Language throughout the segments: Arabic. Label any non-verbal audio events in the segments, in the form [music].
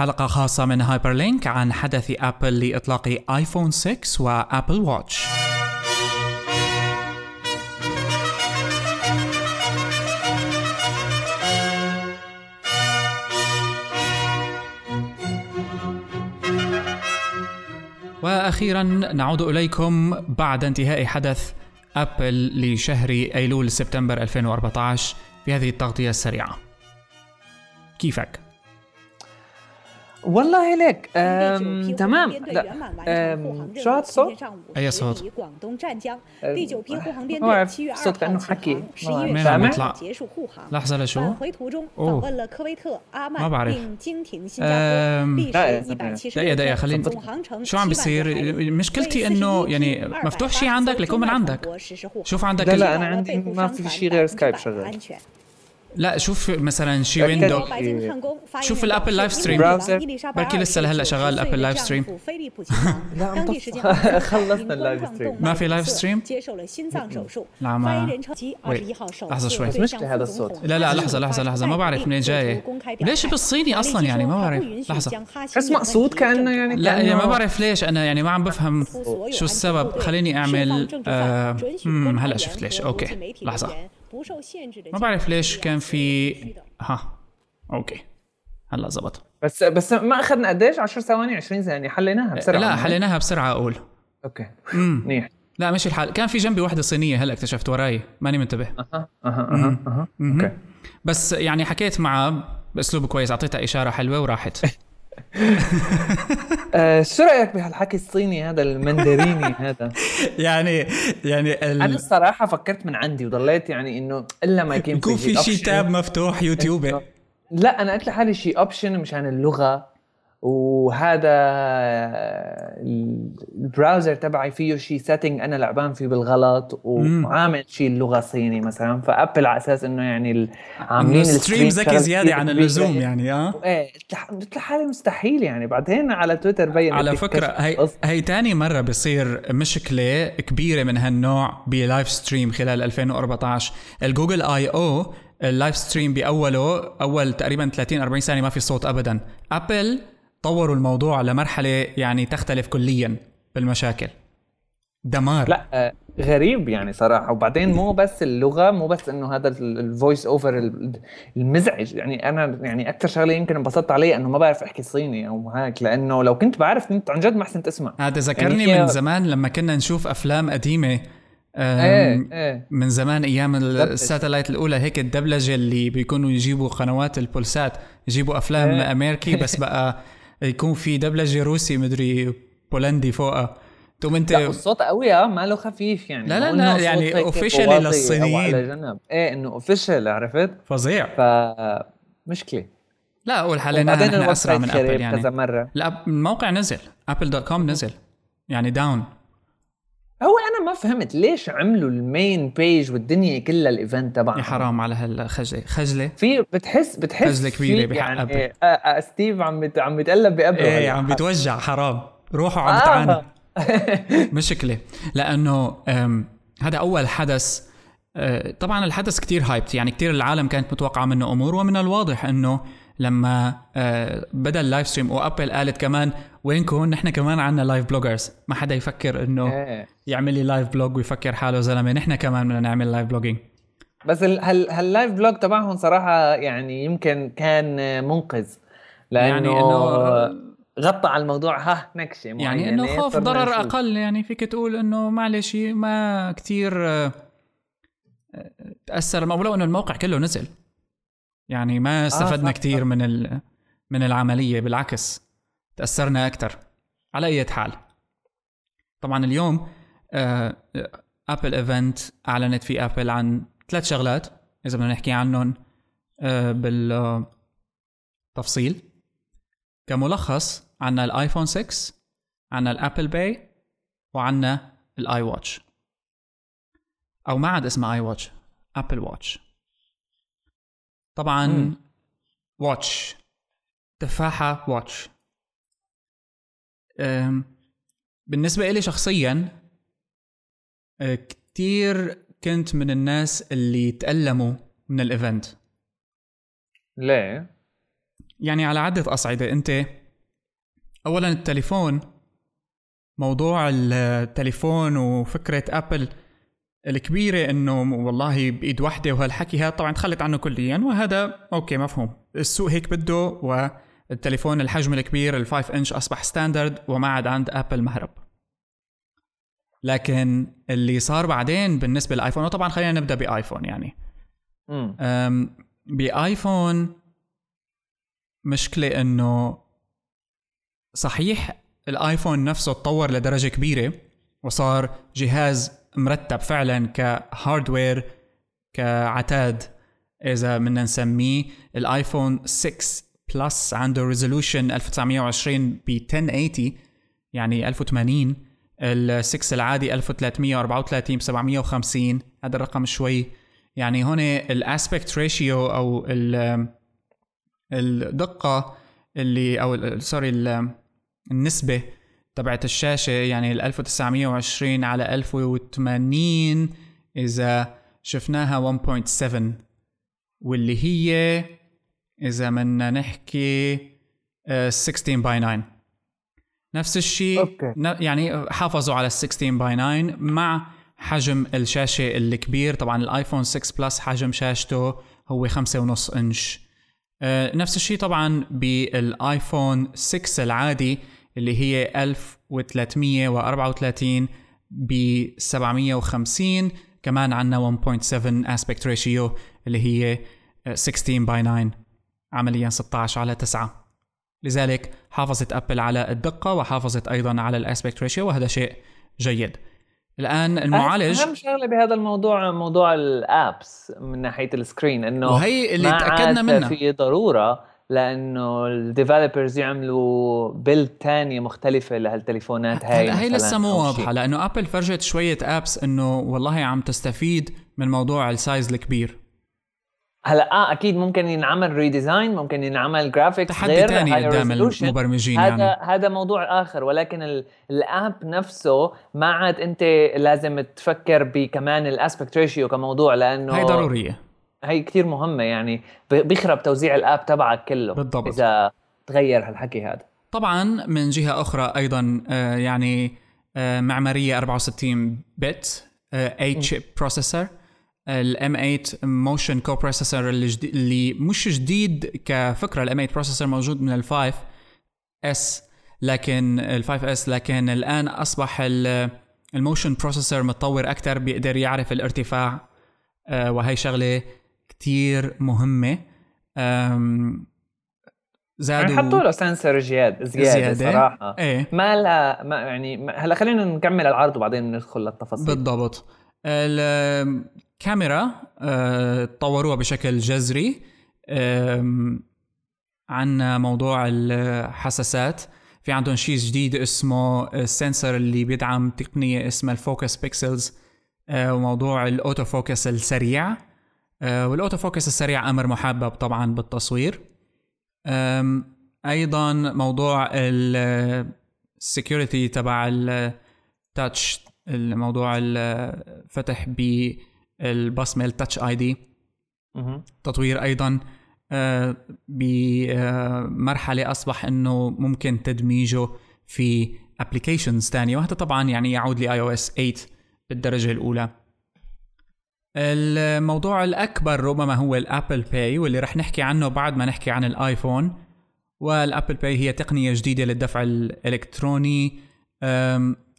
حلقة خاصة من هايبر لينك عن حدث أبل لإطلاق آيفون 6 و Apple Watch وأخيرا نعود إليكم بعد انتهاء حدث ابل لشهر أيلول سبتمبر 2014 في هذه التغطية السريعة. كيفك؟ والله ليك أم... تمام. لا أم... شو هذا الصوت؟ اي صوت؟ ما اعرف صوت كأنه حكي. يطلع؟ لحظة لشو؟ أوه. ما بعرف. أم... دقيقة دقيقة خليني شو عم بيصير؟ مشكلتي إنه يعني مفتوح شيء عندك ليكون من عندك. شوف عندك لا لا أنا عندي ما في شيء غير سكايب شغال. لا شوف مثلا شي window شوف ال Apple live stream بركي لسه لهلا شغال ال Apple live stream لا [laughs] خلصنا ال live stream ما في live stream [laughs] لا ما لحظة شوي. بس مشكله هذا الصوت لا لا لحظة لحظة لحظة. ما بعرف منين جاي ليش بالصيني أصلا يعني؟ ما بعرف. لحظة. بس مقصود كأنه يعني لا يعني ما بعرف ليش أنا يعني ما عم بفهم شو السبب. خليني أعمل آه هلا شفت ليش. okay. لحظة. ما بعرف ليش كان في ها okay هلا زبط. بس بس ما أخذنا قديش؟ 10 ثواني 20 ثانية. حليناها بسرعة. لا حليناها بسرعة أقول okay. منيح. لا ماشي الحال كان في جنبي وحده صينية هلا اكتشفت وراي. ماني منتبه. أها أها أها أها. okay. بس يعني حكيت معها باسلوب كويس أعطيتها إشارة حلوة وراحت. [laughs] آه، شو رأيك بهالحكي الصيني هذا المندريني [laughs] هذا؟ يعني يعني ال... أنا الصراحة فكرت من عندي وضليت يعني إنه إلا ما يكون يكون في شيء tab مفتوح يوتيوب لا أنا قلت لحالي شيء option مشان اللغة. وهذا ال browser تبعي فيه شيء setting أنا لعبان فيه بالغلط وعامل شيء اللغة صيني مثلا فأبل على أساس إنه يعني عاملين ال stream ذكي زيادة عن اللزوم يعني آه؟ إيه قلت لحالي مستحيل يعني. بعدين على تويتر بين على فكرة هي هي ثاني مرة بصير مشكلة كبيرة من هالنوع ب live stream خلال 2014 ال Google I/O ال live stream بأوله أول تقريبا 30 40 ثانية ما في صوت ابدا. أبل طوروا الموضوع لمرحلة يعني تختلف كليا بالمشاكل. دمار. لا غريب يعني صراحة. وبعدين مو بس اللغة مو بس إنه هذا ال voice over المزعج. يعني أنا يعني أكثر شغلة يمكن انبسطت عليها إنه ما بعرف أحكي صيني أو هيك لأنه لو كنت بعرف كنت عن جد ما حسنت أسمع. هذا ذكرني يعني من زمان لما كنا نشوف أفلام قديمة إيه إيه. من زمان أيام ال satellite الأولى هيك الدبلجة اللي بيكونوا يجيبوا قنوات البولسات يجيبوا أفلام إيه. أمريكي بس بقى يكون في دبلجة روسي مدري بولندي فوقها. تقوم انت لا الصوت قوي آه ماله خفيف يعني. لا لا لا يعني officially للصينيين. على جنب. إيه إنه official عرفت؟ فظيع. ف مشكلة. لا اول حاليا إحنا أسرع من ابل يعني. كذا مرة. لا الموقع نزل. Apple dot com نزل. يعني down هو أنا ما فهمت ليش عملوا ال main page والدنيا كلها ال event تبعهم؟ يا حرام على هالخجلة. خجلة؟ في بتحس بتحس خجلة كبيرة بحق يعني أبل. آه آه ستيف عم بت عم بيتقلب بقبره إيه عم بيتوجع حرام. روحه عم بتعاني آه. [laughs] مشكلة. لأنه هذا أول حدث طبعا الحدث كتير hyped يعني كتير العالم كانت متوقعة منه أمور ومن الواضح إنه لما بدأ ال live stream وأبل قالت كمان وينكم نحن كمان عنا live bloggers ما حدا يفكر إنه يعمل لي live blog ويفكر حاله زلمة. نحن كمان بدنا نعمل live blogging بس هال ها ال live blog تبعهم صراحة يعني يمكن كان منقذ لأنه يعني إنه غطى على الموضوع. ها نكشة يعني إنه خوف ضرر أقل. يعني فيك تقول إنه معلش ما كتير تأثر. ولو إنه الموقع كله نزل يعني ما استفدنا آه كتير من من العملية بالعكس تأثرنا أكثر على أي حال. طبعا اليوم Apple event أعلنت في ابل عن ثلاث شغلات إذا بدنا نحكي عنهم بالتفصيل. كملخص عنا الايفون 6 عنا ال Apple Pay وعنا ال iWatch أو ما عاد اسمها iWatch Apple Watch طبعا م. Watch تفاحة watch بالنسبة إلي شخصيا كتير كنت من الناس اللي تألموا من ال event ليه؟ يعني على عدة أصعدة أنت اولا التليفون موضوع التليفون وفكرة أبل الكبيرة إنه والله بإيد وحدة وهالحكي هذا طبعا تخلت عنه كليا وهذا أوكي مفهوم. السوق هيك بده والتليفون الحجم الكبير ال5 انش أصبح standard وما عاد عند ابل مهرب. لكن اللي صار بعدين بالنسبة للايفون وطبعا خلينا نبدأ بايفون يعني. بايفون مشكلة إنه صحيح الايفون نفسه تطور لدرجة كبيرة وصار جهاز مرتب فعلا ك hardware كعتاد إذا بدنا نسميه ال iPhone 6 Plus عنده resolution 1920 ب 1080 يعني 1080 ال 6 العادي 1334 ب 750 هذا الرقم شوي. يعني هون ال aspect ratio أو الدقة اللي أو sorry النسبة تبعت الشاشة يعني ال 1920 على 1080 إذا شفناها 1.7 واللي هي إذا بدنا نحكي 16 by 9 نفس الشيء okay. يعني حافظوا على ال 16 by 9 مع حجم الشاشة الكبير. طبعا الايفون 6 بلس حجم شاشته هو 5.5 إنش. آه، نفس الشيء طبعا بالآيفون 6 العادي. اللي هي 1334 ب 750 كمان عندنا 1.7 aspect ratio اللي هي 16 by 9 عمليا 16 على 9 لذلك حافظت أبل على الدقة وحافظت أيضا على ال aspect ratio وهذا شيء جيد. الآن المعالج أهم شغلة بهذا الموضوع موضوع ال apps من ناحية ال screen إنه وهي اللي تأكدنا منها. في ضرورة لأنه ال developers يعملوا build تانية مختلفة لهالتليفونات هاي هي لسه مو واضحة لأنه ابل فرجت شوية apps إنه والله عم تستفيد من موضوع ال size الكبير. هلا آه أكيد ممكن ينعمل redesign ممكن ينعمل graphics تحدي غير تاني قدام المبرمجين هذا يعني. هذا موضوع آخر ولكن ال app نفسه ما عاد أنت لازم تفكر بكمان ال aspect ratio كموضوع لأنه هي ضرورية. هي كثير مهمة يعني بيخرب توزيع ال app تبعك كله بالضبط. إذا تغير هالحكي هذا. طبعا من جهة أخرى أيضا آه، يعني آه، معمارية 64 bit A8 chip processor ال M8 motion co-processor اللي مش جديد كفكرة ال M8 processor موجود من ال5 S لكن ال5 S لكن الآن أصبح ال motion processor متطور أكثر بيقدر يعرف الارتفاع آه، وهي شغلة كتير مهمة زادوا حطوا له sensor زيادة زيادة, زيادة. صراحة. إيه. ما لا ما يعني هلا خلينا نكمل العرض وبعدين ندخل للتفاصيل. بالضبط. الكاميرا أه طوروها بشكل جذري عندنا موضوع الحساسات. في عندهم شيء جديد اسمه ال sensor اللي بيدعم تقنية اسمها ال focus pixels أه وموضوع ال auto focus السريع. آه، وال auto focus السريع أمر محبب طبعا بالتصوير. أيضا موضوع ال security تبع ال touch الموضوع الفتح بالبصمه ال Touch ID تطوير أيضا آه، بمرحله أصبح إنه ممكن تدميجه في applications ثانية وهذا طبعا يعني يعود ل iOS 8 بالدرجة الأولى. الموضوع الأكبر ربما هو ال Apple Pay واللي رح نحكي عنه بعد ما نحكي عن الآيفون. وال Apple Pay هي تقنية جديدة للدفع الإلكتروني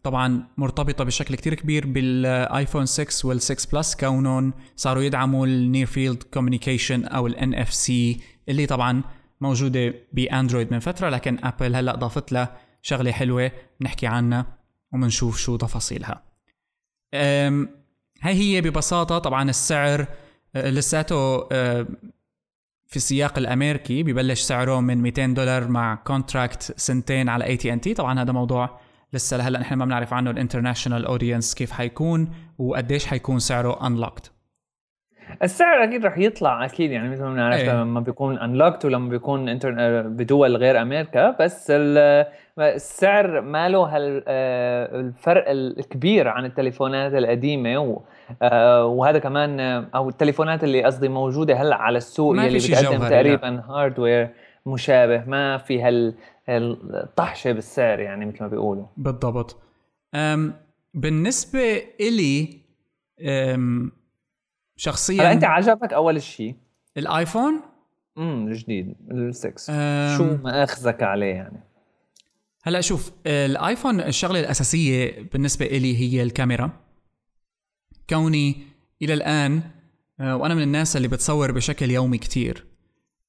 طبعا مرتبطة بشكل كتير كبير بالآيفون 6 وال6 بلس كونهم صاروا يدعموا ال near field communication ال NFC اللي طبعا موجودة بأندرويد من فترة لكن أبل هلأ ضافت لها شغلة حلوة نحكي عنها ومنشوف شو تفاصيلها. هاي هي ببساطة طبعا السعر آه، لساته آه، في السياق الأمريكي ببلش سعره من 200 دولار مع contract سنتين على اي تي ان تي طبعا هذا موضوع لسه لهلأ نحن ما بنعرف عنه ال international audience كيف حيكون وقديش حيكون سعره unlocked السعر أكيد رح يطلع أكيد يعني مثل ما بنعرف إيه. لما بيكون unlocked ولما بيكون inter... آه، بدول غير أمريكا بس السعر ما له هالفرق الكبير عن التليفونات القديمة آه، وهذا كمان أو التليفونات اللي قصدي موجودة هلأ على السوق اللي بتقدم تقريبا hardware مشابه ما في هال الطحشه بالسعر يعني مثل ما بيقولوا. بالضبط. أم بالنسبة إلي أم شخصيا هلأ أنت عجبك أول شيء الآيفون؟ امم الجديد ال6 شو ما أخذك عليه يعني؟ هلا شوف الآيفون الشغلة الأساسية بالنسبة إلي هي الكاميرا. كوني إلى الآن آه، وأنا من الناس اللي بتصور بشكل يومي كتير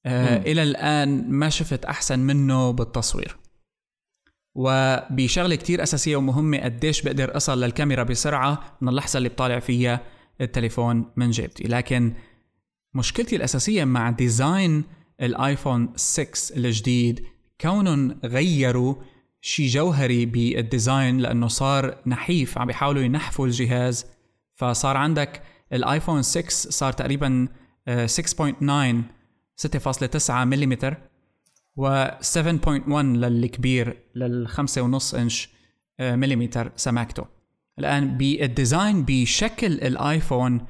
آه، إلى الآن ما شفت أحسن منه بالتصوير. وبشغلة كتير أساسية ومهمة قديش بقدر أصل للكاميرا بسرعة من اللحظة اللي بطالع فيها التليفون من جيبتي. لكن مشكلتي الأساسية مع design الآيفون 6 الجديد كونهم غيروا شيء جوهري بال design لأنه صار نحيف عم بيحاولوا ينحفوا الجهاز. فصار عندك الايفون 6 صار تقريبا 6.9 6.9 ملم و 7.1 للكبير لل 5.5 إنش آه، مليمتر سماكته. الآن بال design بشكل الايفون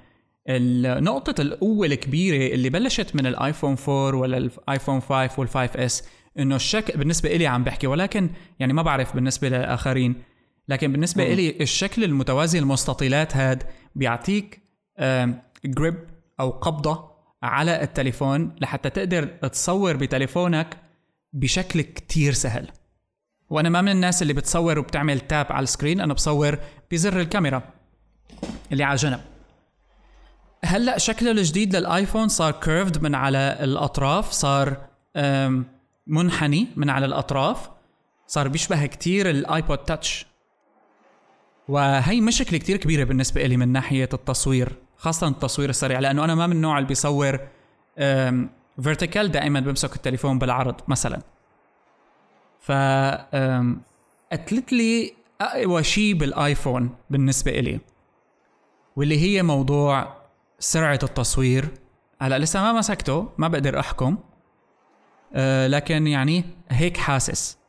نقطة القوة الكبيرة اللي بلشت من الايفون 4 ولا الايفون 5 وال5 S إنه الشكل بالنسبة إلي عم بحكي ولكن يعني ما بعرف بالنسبة للآخرين لكن بالنسبة م. إلي الشكل المتوازي المستطيلات هاد بيعطيك grip أو قبضة على التليفون لحتى تقدر تصور بتليفونك بشكل كتير سهل. وأنا ما من الناس اللي بتصور وبتعمل tap على ال screen أنا بصور بزر الكاميرا اللي على جنب. هلأ شكله الجديد للآيفون صار curved من على الأطراف صار منحني من على الأطراف صار بيشبه كتير ال iPod touch وهي مشكلة كتير كبيرة بالنسبة لي من ناحية التصوير خاصة التصوير السريع لأنه أنا ما من النوع اللي بيصور فيرتيكال دائما بمسك التليفون بالعرض مثلا. ف قتلت لي أقوى شيء بالآيفون بالنسبة إلي واللي هي موضوع سرعة التصوير. هلأ لسه ما مسكته ما بقدر أحكم. لكن يعني هيك حاسس.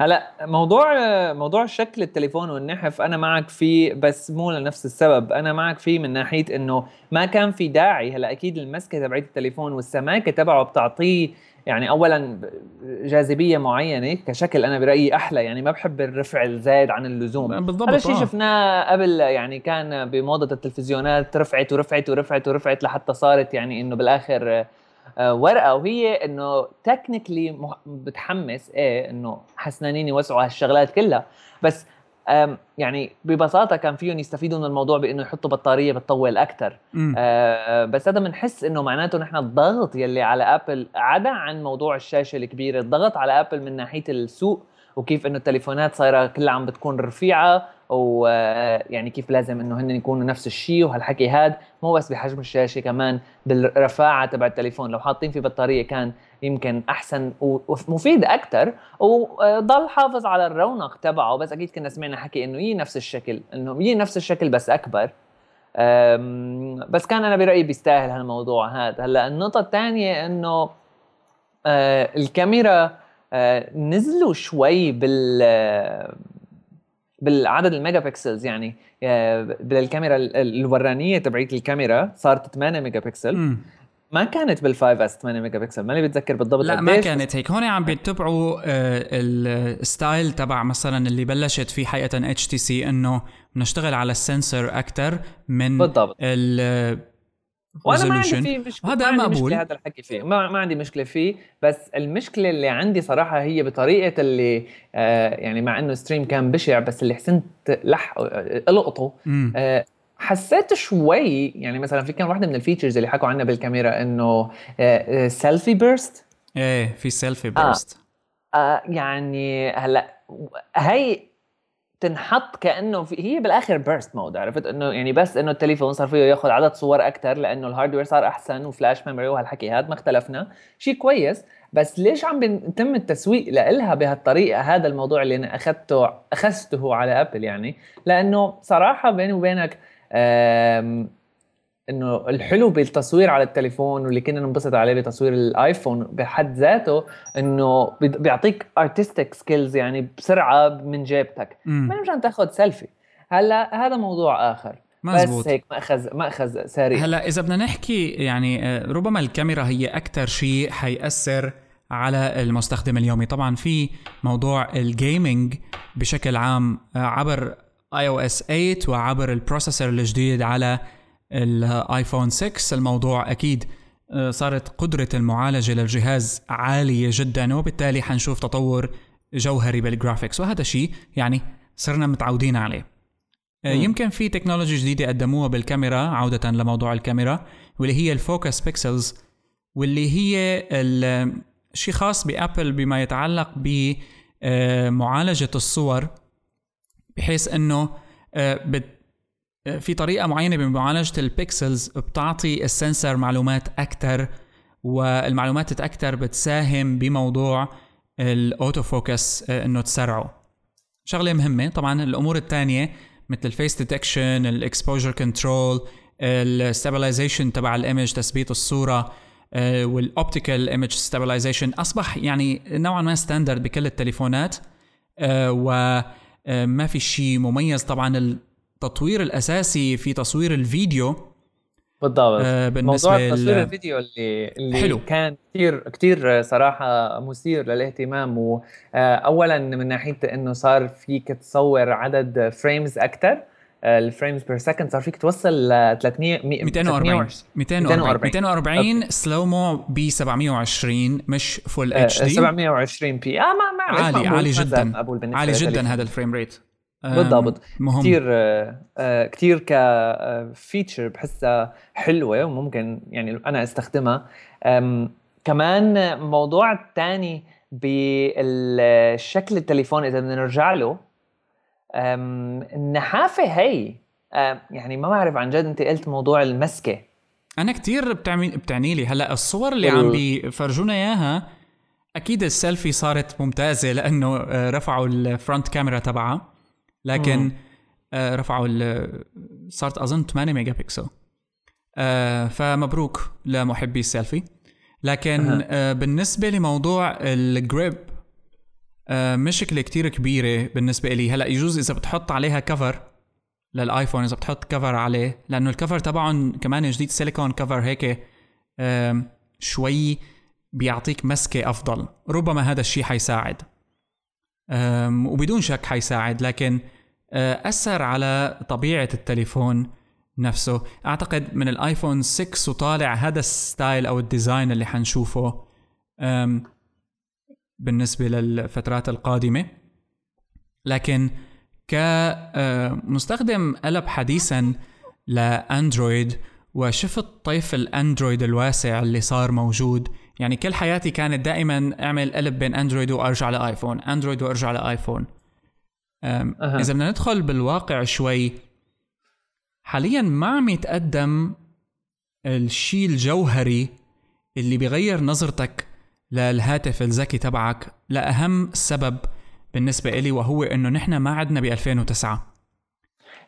هلا موضوع موضوع شكل التليفون والنحف أنا معك فيه بس مو لنفس السبب. أنا معك فيه من ناحية إنه ما كان في داعي. هلا أكيد المسكة تبعت التليفون والسماكة تبعه بتعطيه يعني اولا جاذبية معينة كشكل أنا برأيي أحلى. يعني ما بحب الرفع الزايد عن اللزوم. بالضبط هذا الشيء آه. شفناه قبل يعني كان بموضة التلفزيونات رفعت ورفعت ورفعت ورفعت لحتى صارت يعني إنه بالآخر آه، ورقة وهي إنه technically بتحمس إيه إنه حسنانين يوسعوا هالشغلات كلها. بس يعني ببساطة كان فيهم يستفيدوا من الموضوع بإنه يحطوا بطارية بتطول أكثر آه بس هذا بنحس إنه معناته نحن الضغط يلي على ابل عدا عن موضوع الشاشة الكبيرة. الضغط على ابل من ناحية السوق وكيف إنه التليفونات صايرة كلها عم بتكون رفيعة. ويعني كيف لازم إنه هن يكونوا نفس الشيء وهالحكي هاد مو بس بحجم الشاشة كمان بالرفاعة تبع التليفون. لو حاطين في بطارية كان يمكن أحسن ومفيد أكثر وضل حافظ على الرونق تبعه. بس أكيد كنا سمعنا حكي إنه يي نفس الشكل إنه يي نفس الشكل بس أكبر. بس كان أنا برأيي بيستاهل هالموضوع هذا هلأ النقطة الثانية إنه آه، الكاميرا آه، نزلوا شوي بال بالعدد ال megapixels يعني آه، بالكاميرا الورانية تبعت الكاميرا صارت 8 ميجا بكسل ما كانت بال 5S 8 ميجا بكسل ماني بتذكر بالضبط لا ما كانت هيك. هون عم بيتبعوا آه، ال style تبع مثلا اللي بلشت فيه حقيقه HTC إنه بنشتغل على ال sensor أكثر من بالضبط. وأنا ما عندي فيه مشكله هذا مقبول هذا الحكي فيه. ما, ما عندي مشكلة فيه بس المشكلة اللي عندي صراحة هي بطريقة اللي آه يعني مع إنه ال stream كان بشع بس اللي حسنت لح ألقطه. آه حسيت شوي يعني مثلا في كان واحدة من ال features اللي حكوا عنها بالكاميرا إنه selfie burst إيه في selfie burst آه. آه يعني هلأ هي تنحط كأنه في هي بالآخر burst mode عرفت؟ إنه يعني بس إنه التليفون صار فيه ياخذ عدد صور أكثر لأنه ال hardware صار أحسن و flash memory وهالحكي هذا ما اختلفنا. شيء كويس بس ليش عم بيتم التسويق لها بهالطريقة؟ هذا الموضوع اللي أنا أخذته أخذته على ابل يعني. لأنه صراحة بيني وبينك إنه الحلو بالتصوير على التليفون واللي كنا ننبسط عليه بتصوير الآيفون بحد ذاته إنه بيعطيك artistic skills يعني بسرعة من جيبتك. ما مشان تاخذ سيلفي هلا هذا موضوع آخر. مزبوط. بس هيك ماخذ مأخذ ساري هلا إذا بدنا نحكي يعني آه، ربما الكاميرا هي أكثر شيء حيأثر على المستخدم اليومي. طبعا في موضوع ال gaming بشكل عام آه، عبر iOS 8 وعبر ال processor الجديد على الآيفون 6 الموضوع أكيد آه، صارت قدرة المعالجة للجهاز عالية جدا وبالتالي حنشوف تطور جوهري بال graphics وهذا شيء يعني صرنا متعودين عليه. آه، يمكن في technology جديدة قدموها بالكاميرا عودة لموضوع الكاميرا واللي هي ال focus pixels واللي هي شيء خاص بأبل بما يتعلق بمعالجة الصور بحيث إنه آه، آه، في طريقة معينة بمعالجة ال pixels بتعطي ال sensor معلومات أكثر والمعلومات أكثر بتساهم بموضوع ال auto focus إنه تسرعه. شغلة مهمة طبعا الأمور الثانية مثل ال face detection ال exposure control ال stabilization تبع ال image تثبيت الصورة وال optical image stabilization أصبح يعني نوعا ما standard بكل التليفونات وما في شيء مميز. طبعا التطوير الأساسي في تصوير الفيديو بالضبط. آه بالنسبة موضوع تصوير الفيديو اللي اللي حلو. كان كثير كثير صراحة مثير للاهتمام واولا من ناحية إنه صار فيك تصور عدد frames أكثر ال frames per second صار فيك توصل ل 300 240 240 240 slow-mo ب 720 مش full HD 720p آه ما ما عالي عالي جدا. عالي جدا هذا ال frame rate بالضبط. مهم. كثير آه كثير ك feature بحسها حلوة وممكن يعني أنا أستخدمها. كمان موضوع الثاني بالشكل التليفون إذا بدنا نرجع له النحافة هي يعني ما بعرف عن جد أنت قلت موضوع المسكة. أنا كثير بتعني بتعني لي هلأ الصور اللي عم بيفرجونا إياها أكيد السيلفي صارت ممتازة لأنه آه، رفعوا ال front camera تبعها. لكن آه رفعوا صارت أظن 8 ميجا بكسل آه فمبروك لمحبي السيلفي. لكن آه بالنسبة لموضوع ال grip آه مشكله كتير كبيرة بالنسبة لي هلأ يجوز إذا بتحط عليها cover للآيفون إذا بتحط cover عليه لأنه ال cover تبعهم كمان جديد silicone cover هيك آه شوي بيعطيك مسكة أفضل. ربما هذا الشيء حيساعد. وبدون شك حيساعد لكن آه، أثر على طبيعة التليفون نفسه. أعتقد من الآيفون 6 وطالع هذا ال style أو ال design اللي حنشوفه بالنسبة للفترات القادمة. لكن كمستخدم قلب حديثا لأندرويد وشفت طيف الأندرويد الواسع اللي صار موجود يعني كل حياتي كانت دائما أعمل قلب بين أندرويد وأرجع لآيفون. أندرويد وأرجع لآيفون. أه. إذا بدنا ندخل بالواقع شوي حاليا ما عم يتقدم الشيء الجوهري اللي بيغير نظرتك للهاتف الذكي تبعك لأهم سبب بالنسبة إلي وهو إنه نحن ما عدنا ب 2009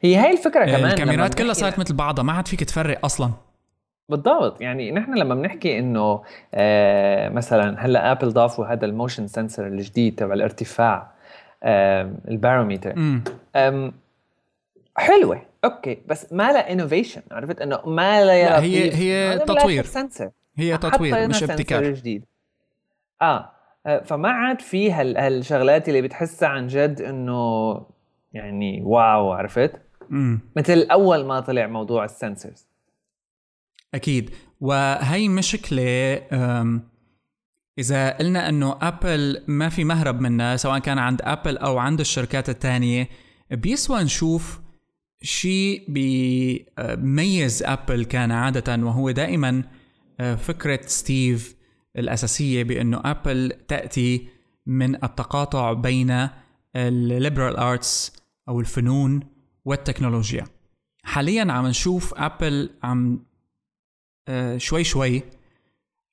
هي هاي الفكرة كمان الكاميرات كلها صارت مثل بعضها ما عاد فيك تفرق أصلاً. بالضبط. يعني نحن لما بنحكي إنه آه مثلا هلأ ابل ضافوا هذا ال motion sensor الجديد تبع الارتفاع آه ال barometer حلوة okay بس ما لها innovation عرفت؟ إنه ما لها هي هي تطوير. sensor هي تطوير مش ابتكار. جديد. آه. آه فما عاد في هالشغلات اللي بتحسها عن جد إنه يعني wow عرفت؟ مم. مثل أول ما طلع موضوع ال sensors أكيد. وهي مشكلة إذا قلنا إنه أبل ما في مهرب منها سواء كان عند أبل أو عند الشركات الثانية بيسوى نشوف شيء بيميز أبل كان عادة وهو دائما آه، فكرة ستيف الأساسية بإنه أبل تأتي من التقاطع بين ال liberal arts أو الفنون والتكنولوجيا. حاليا عم نشوف أبل عم شوي شوي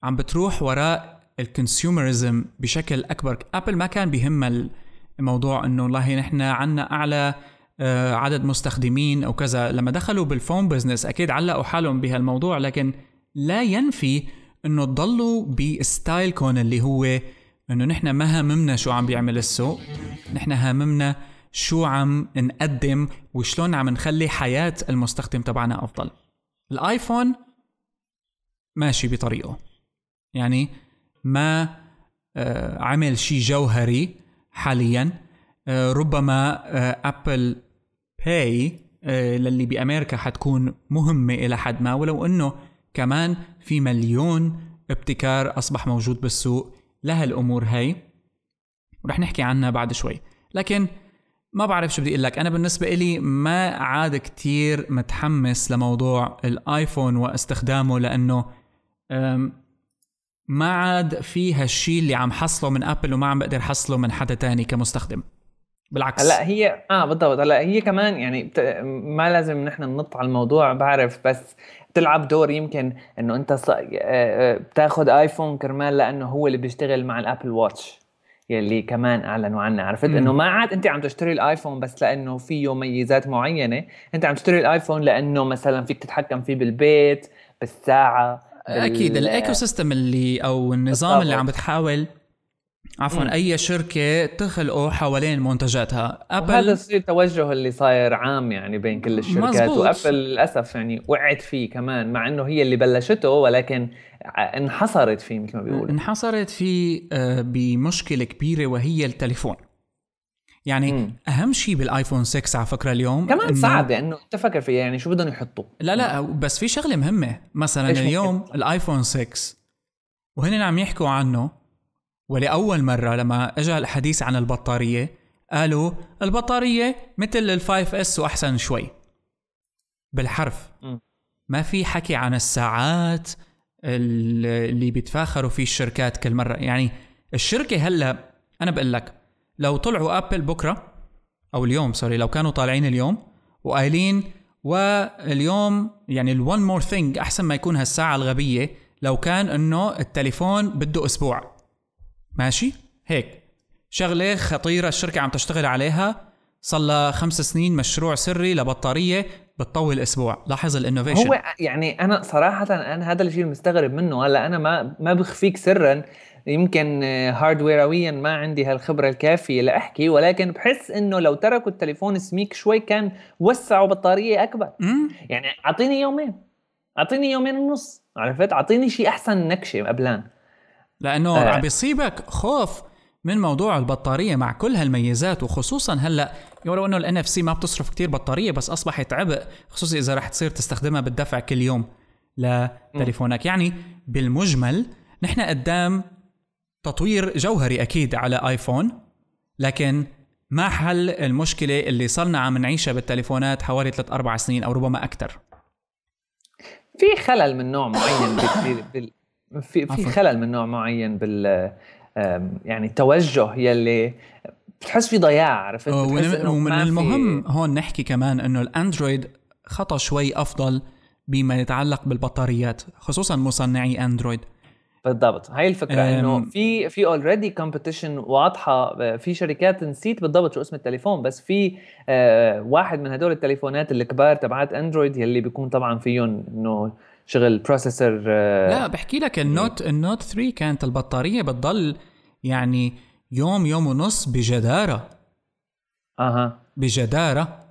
عم بتروح وراء ال consumerism بشكل أكبر. ابل ما كان بهم الموضوع إنه والله نحن عنا أعلى آه، عدد مستخدمين أو كذا. لما دخلوا بال phone business أكيد علقوا حالهم بهالموضوع لكن لا ينفي إنه تضلوا ب style كم اللي هو إنه نحن ما هممنا شو عم بيعمل السوق نحن هاممنا شو عم نقدم وشلون عم نخلي حياة المستخدم تبعنا أفضل. الآيفون ماشي بطريقه. يعني ما آه، عمل شيء جوهري حاليا آه، ربما Apple Pay للي بأمريكا حتكون مهمة إلى حد ما ولو إنه كمان في مليون ابتكار أصبح موجود بالسوق لهالأمور هي ورح نحكي عنها بعد شوي. لكن ما بعرف شو بدي أقول لك. أنا بالنسبة إلي ما عاد كتير متحمس لموضوع الايفون واستخدامه لأنه ما عاد في هالشيء اللي عم حصله من ابل وما عم بقدر حصله من حدا تاني كمستخدم. بالعكس. هلأ هي آه بالضبط. هلأ هي كمان يعني بت... ما لازم نحن ننط على الموضوع بعرف بس بتلعب دور يمكن إنه أنت ص... آه، آه، بتاخذ آيفون كرمال لأنه هو اللي بيشتغل مع الأبل واتش يلي كمان أعلنوا عنها عرفت؟ إنه ما عاد أنت عم تشتري الآيفون بس لأنه فيه ميزات معينة. أنت عم تشتري الآيفون لأنه مثلا فيك تتحكم فيه بالبيت بالساعة بال... أكيد الايكو سيستم اللي أو النظام. اللي عم بتحاول عفوا مم. أي شركة تخلقه حوالين منتجاتها ابل هذا التوجه اللي صاير عام يعني بين كل الشركات مزبوط. وأبل للأسف يعني وقعت فيه كمان مع إنه هي اللي بلشته ولكن انحصرت فيه مثل ما بيقولوا انحصرت فيه آه، بمشكلة كبيرة وهي التليفون يعني مم. أهم شيء بالآيفون 6 على فكرة اليوم كمان صعب لأنه أنت فكر فيها يعني شو بدهم يحطوا؟ لا لا بس في شغلة مهمة. مثلا اليوم ممكن؟ الآيفون 6 وهن عم يحكوا عنه ولأول مرة لما اجى الحديث عن البطارية قالوا البطارية مثل ال 5S وأحسن شوي. بالحرف. ما في حكي عن الساعات اللي بيتفاخروا فيه الشركات كل مرة. يعني الشركة هلأ أنا بقول لك لو طلعوا أبل بكرة أو اليوم sorry لو كانوا طالعين اليوم وقايلين واليوم يعني ال one more thing أحسن ما يكون هالساعة الغبية لو كان إنه التليفون بده أسبوع. ماشي؟ هيك. شغلة خطيرة الشركة عم تشتغل عليها. صار لها خمس سنين مشروع سري لبطارية بتطول أسبوع. لاحظ ال innovation هو يعني أنا صراحة أنا هذا الشيء المستغرب منه. هلأ أنا ما ما بخفيك سرا. يمكن hardware ويا ما عندي هالخبرة الكافية لأحكي ولكن بحس إنه لو تركوا التليفون سميك شوي كان وسعوا بطارية أكبر. مم. يعني أعطيني يومين أعطيني يومين ونص عرفت؟ أعطيني شيء أحسن نكشة قبلان. لأنه آه. عم بيصيبك خوف من موضوع البطارية مع كل هالميزات وخصوصا هلأ ولو إنه ال NFC ما بتصرف كتير بطارية بس أصبحت عبء خصوصا إذا رح تصير تستخدمها بالدفع كل يوم لتليفونك. يعني بالمجمل نحن قدام تطوير جوهري أكيد على آيفون لكن ما حل المشكلة اللي صرنا عم نعيشها بالتليفونات حوالي 3 4 سنين أو ربما أكثر؟ في خلل من نوع معين بال [laughs] في في خلل من نوع معين بال يعني التوجه يلي بتحس في ضياع عرفت؟ ومن, ومن المهم هون نحكي كمان إنه الأندرويد خطا شوي أفضل بما يتعلق بالبطاريات خصوصا مصنعي أندرويد. بالضبط. هاي الفكرة إنه في في already competition واضحة في شركات نسيت بالضبط شو اسم التليفون بس في آه واحد من هدول التليفونات الكبار تبعات اندرويد يلي بيكون طبعا فيهم إنه شغل processor آه لا بحكي لك ال Note ال Note 3 كانت البطارية بتضل يعني يوم يوم ونص بجدارة. أها. بجدارة.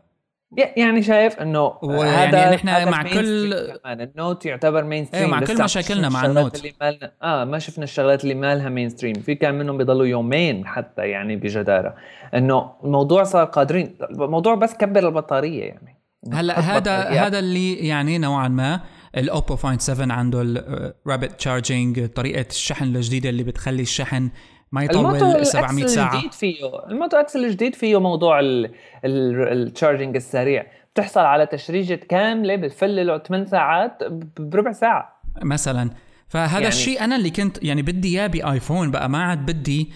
يعني شايف إنه هذا يعني نحن مع كل ال Note يعتبر mainstream إيه مع كل مشاكلنا مع ال Note اللي مالنا آه ما شفنا الشغلات اللي مالها mainstream في كان منهم بيضلوا يومين حتى يعني بجدارة. إنه الموضوع صار قادرين الموضوع بس كبر البطارية يعني. هلأ هذا هذا اللي يعني نوعا ما ال Oppo Find 7 عنده ال rapid charging طريقة الشحن الجديدة اللي بتخلي الشحن ما يطول 700 ساعة. الجديد فيه ال Moto X الجديد فيه موضوع ال charging السريع. بتحصل على تشريجة كاملة بتفلله 8 ساعات بربع ساعة. مثلا. فهذا يعني الشيء أنا اللي كنت يعني بدي إياه بآيفون بقى ما عاد بدي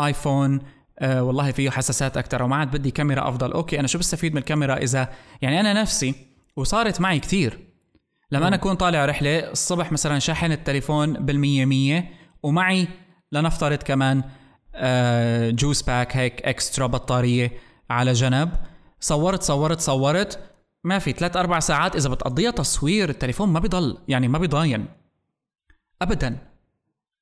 آيفون آه والله فيه حساسات أكثر وما عاد بدي كاميرا أفضل. okay أنا شو بستفيد من الكاميرا إذا يعني أنا نفسي وصارت معي كثير. لما أنا أكون طالع رحلة الصبح مثلا شاحن التليفون بالمية مية ومعي لنفترض كمان juice آه، pack هيك extra بطارية على جنب. صورت صورت صورت. ما في ثلاث أربع ساعات إذا بتقضيها تصوير التليفون ما بيضل يعني ما بيضاين. ابدا.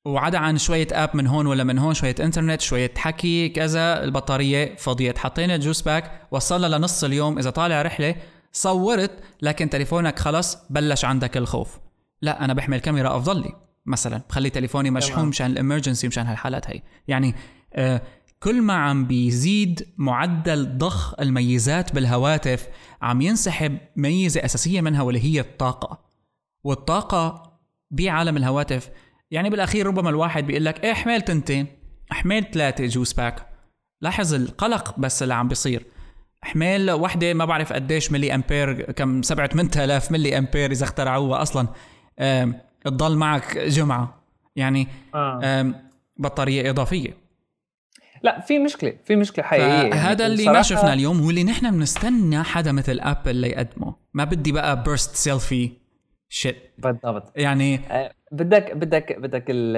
وعدا عن شوية app من هون ولا من هون شوية انترنت شوية حكي كذا البطارية فضيت. حطينا ال juice pack وصلنا لنص اليوم. إذا طالع رحلة صورت لكن تليفونك خلص بلش عندك الخوف. لا أنا بحمل كاميرا أفضل لي. مثلا بخلي تليفوني مشحون مشان ال emergency مشان هالحالات هي. يعني آه كل ما عم بيزيد معدل ضخ الميزات بالهواتف عم ينسحب ميزة أساسية منها واللي هي الطاقة. والطاقة بعالم الهواتف يعني بالأخير ربما الواحد بيقول لك إيه حمل تنتين حمل ثلاثة juice pack. لاحظ القلق بس اللي عم بيصير. حمل وحدة ما بعرف قديش ملي أمبير كم سبعة 8000 ملي أمبير إذا اخترعوها أصلا. تضل معك جمعة. يعني آه. بطارية إضافية. لا في مشكلة في مشكلة حقيقية. يعني هذا اللي ما شفنا اليوم واللي نحن بنستنى حدا مثل ابل اللي يقدمه. ما بدي بقى burst selfie شيت بالضبط. يعني آه بدك بدك بدك ال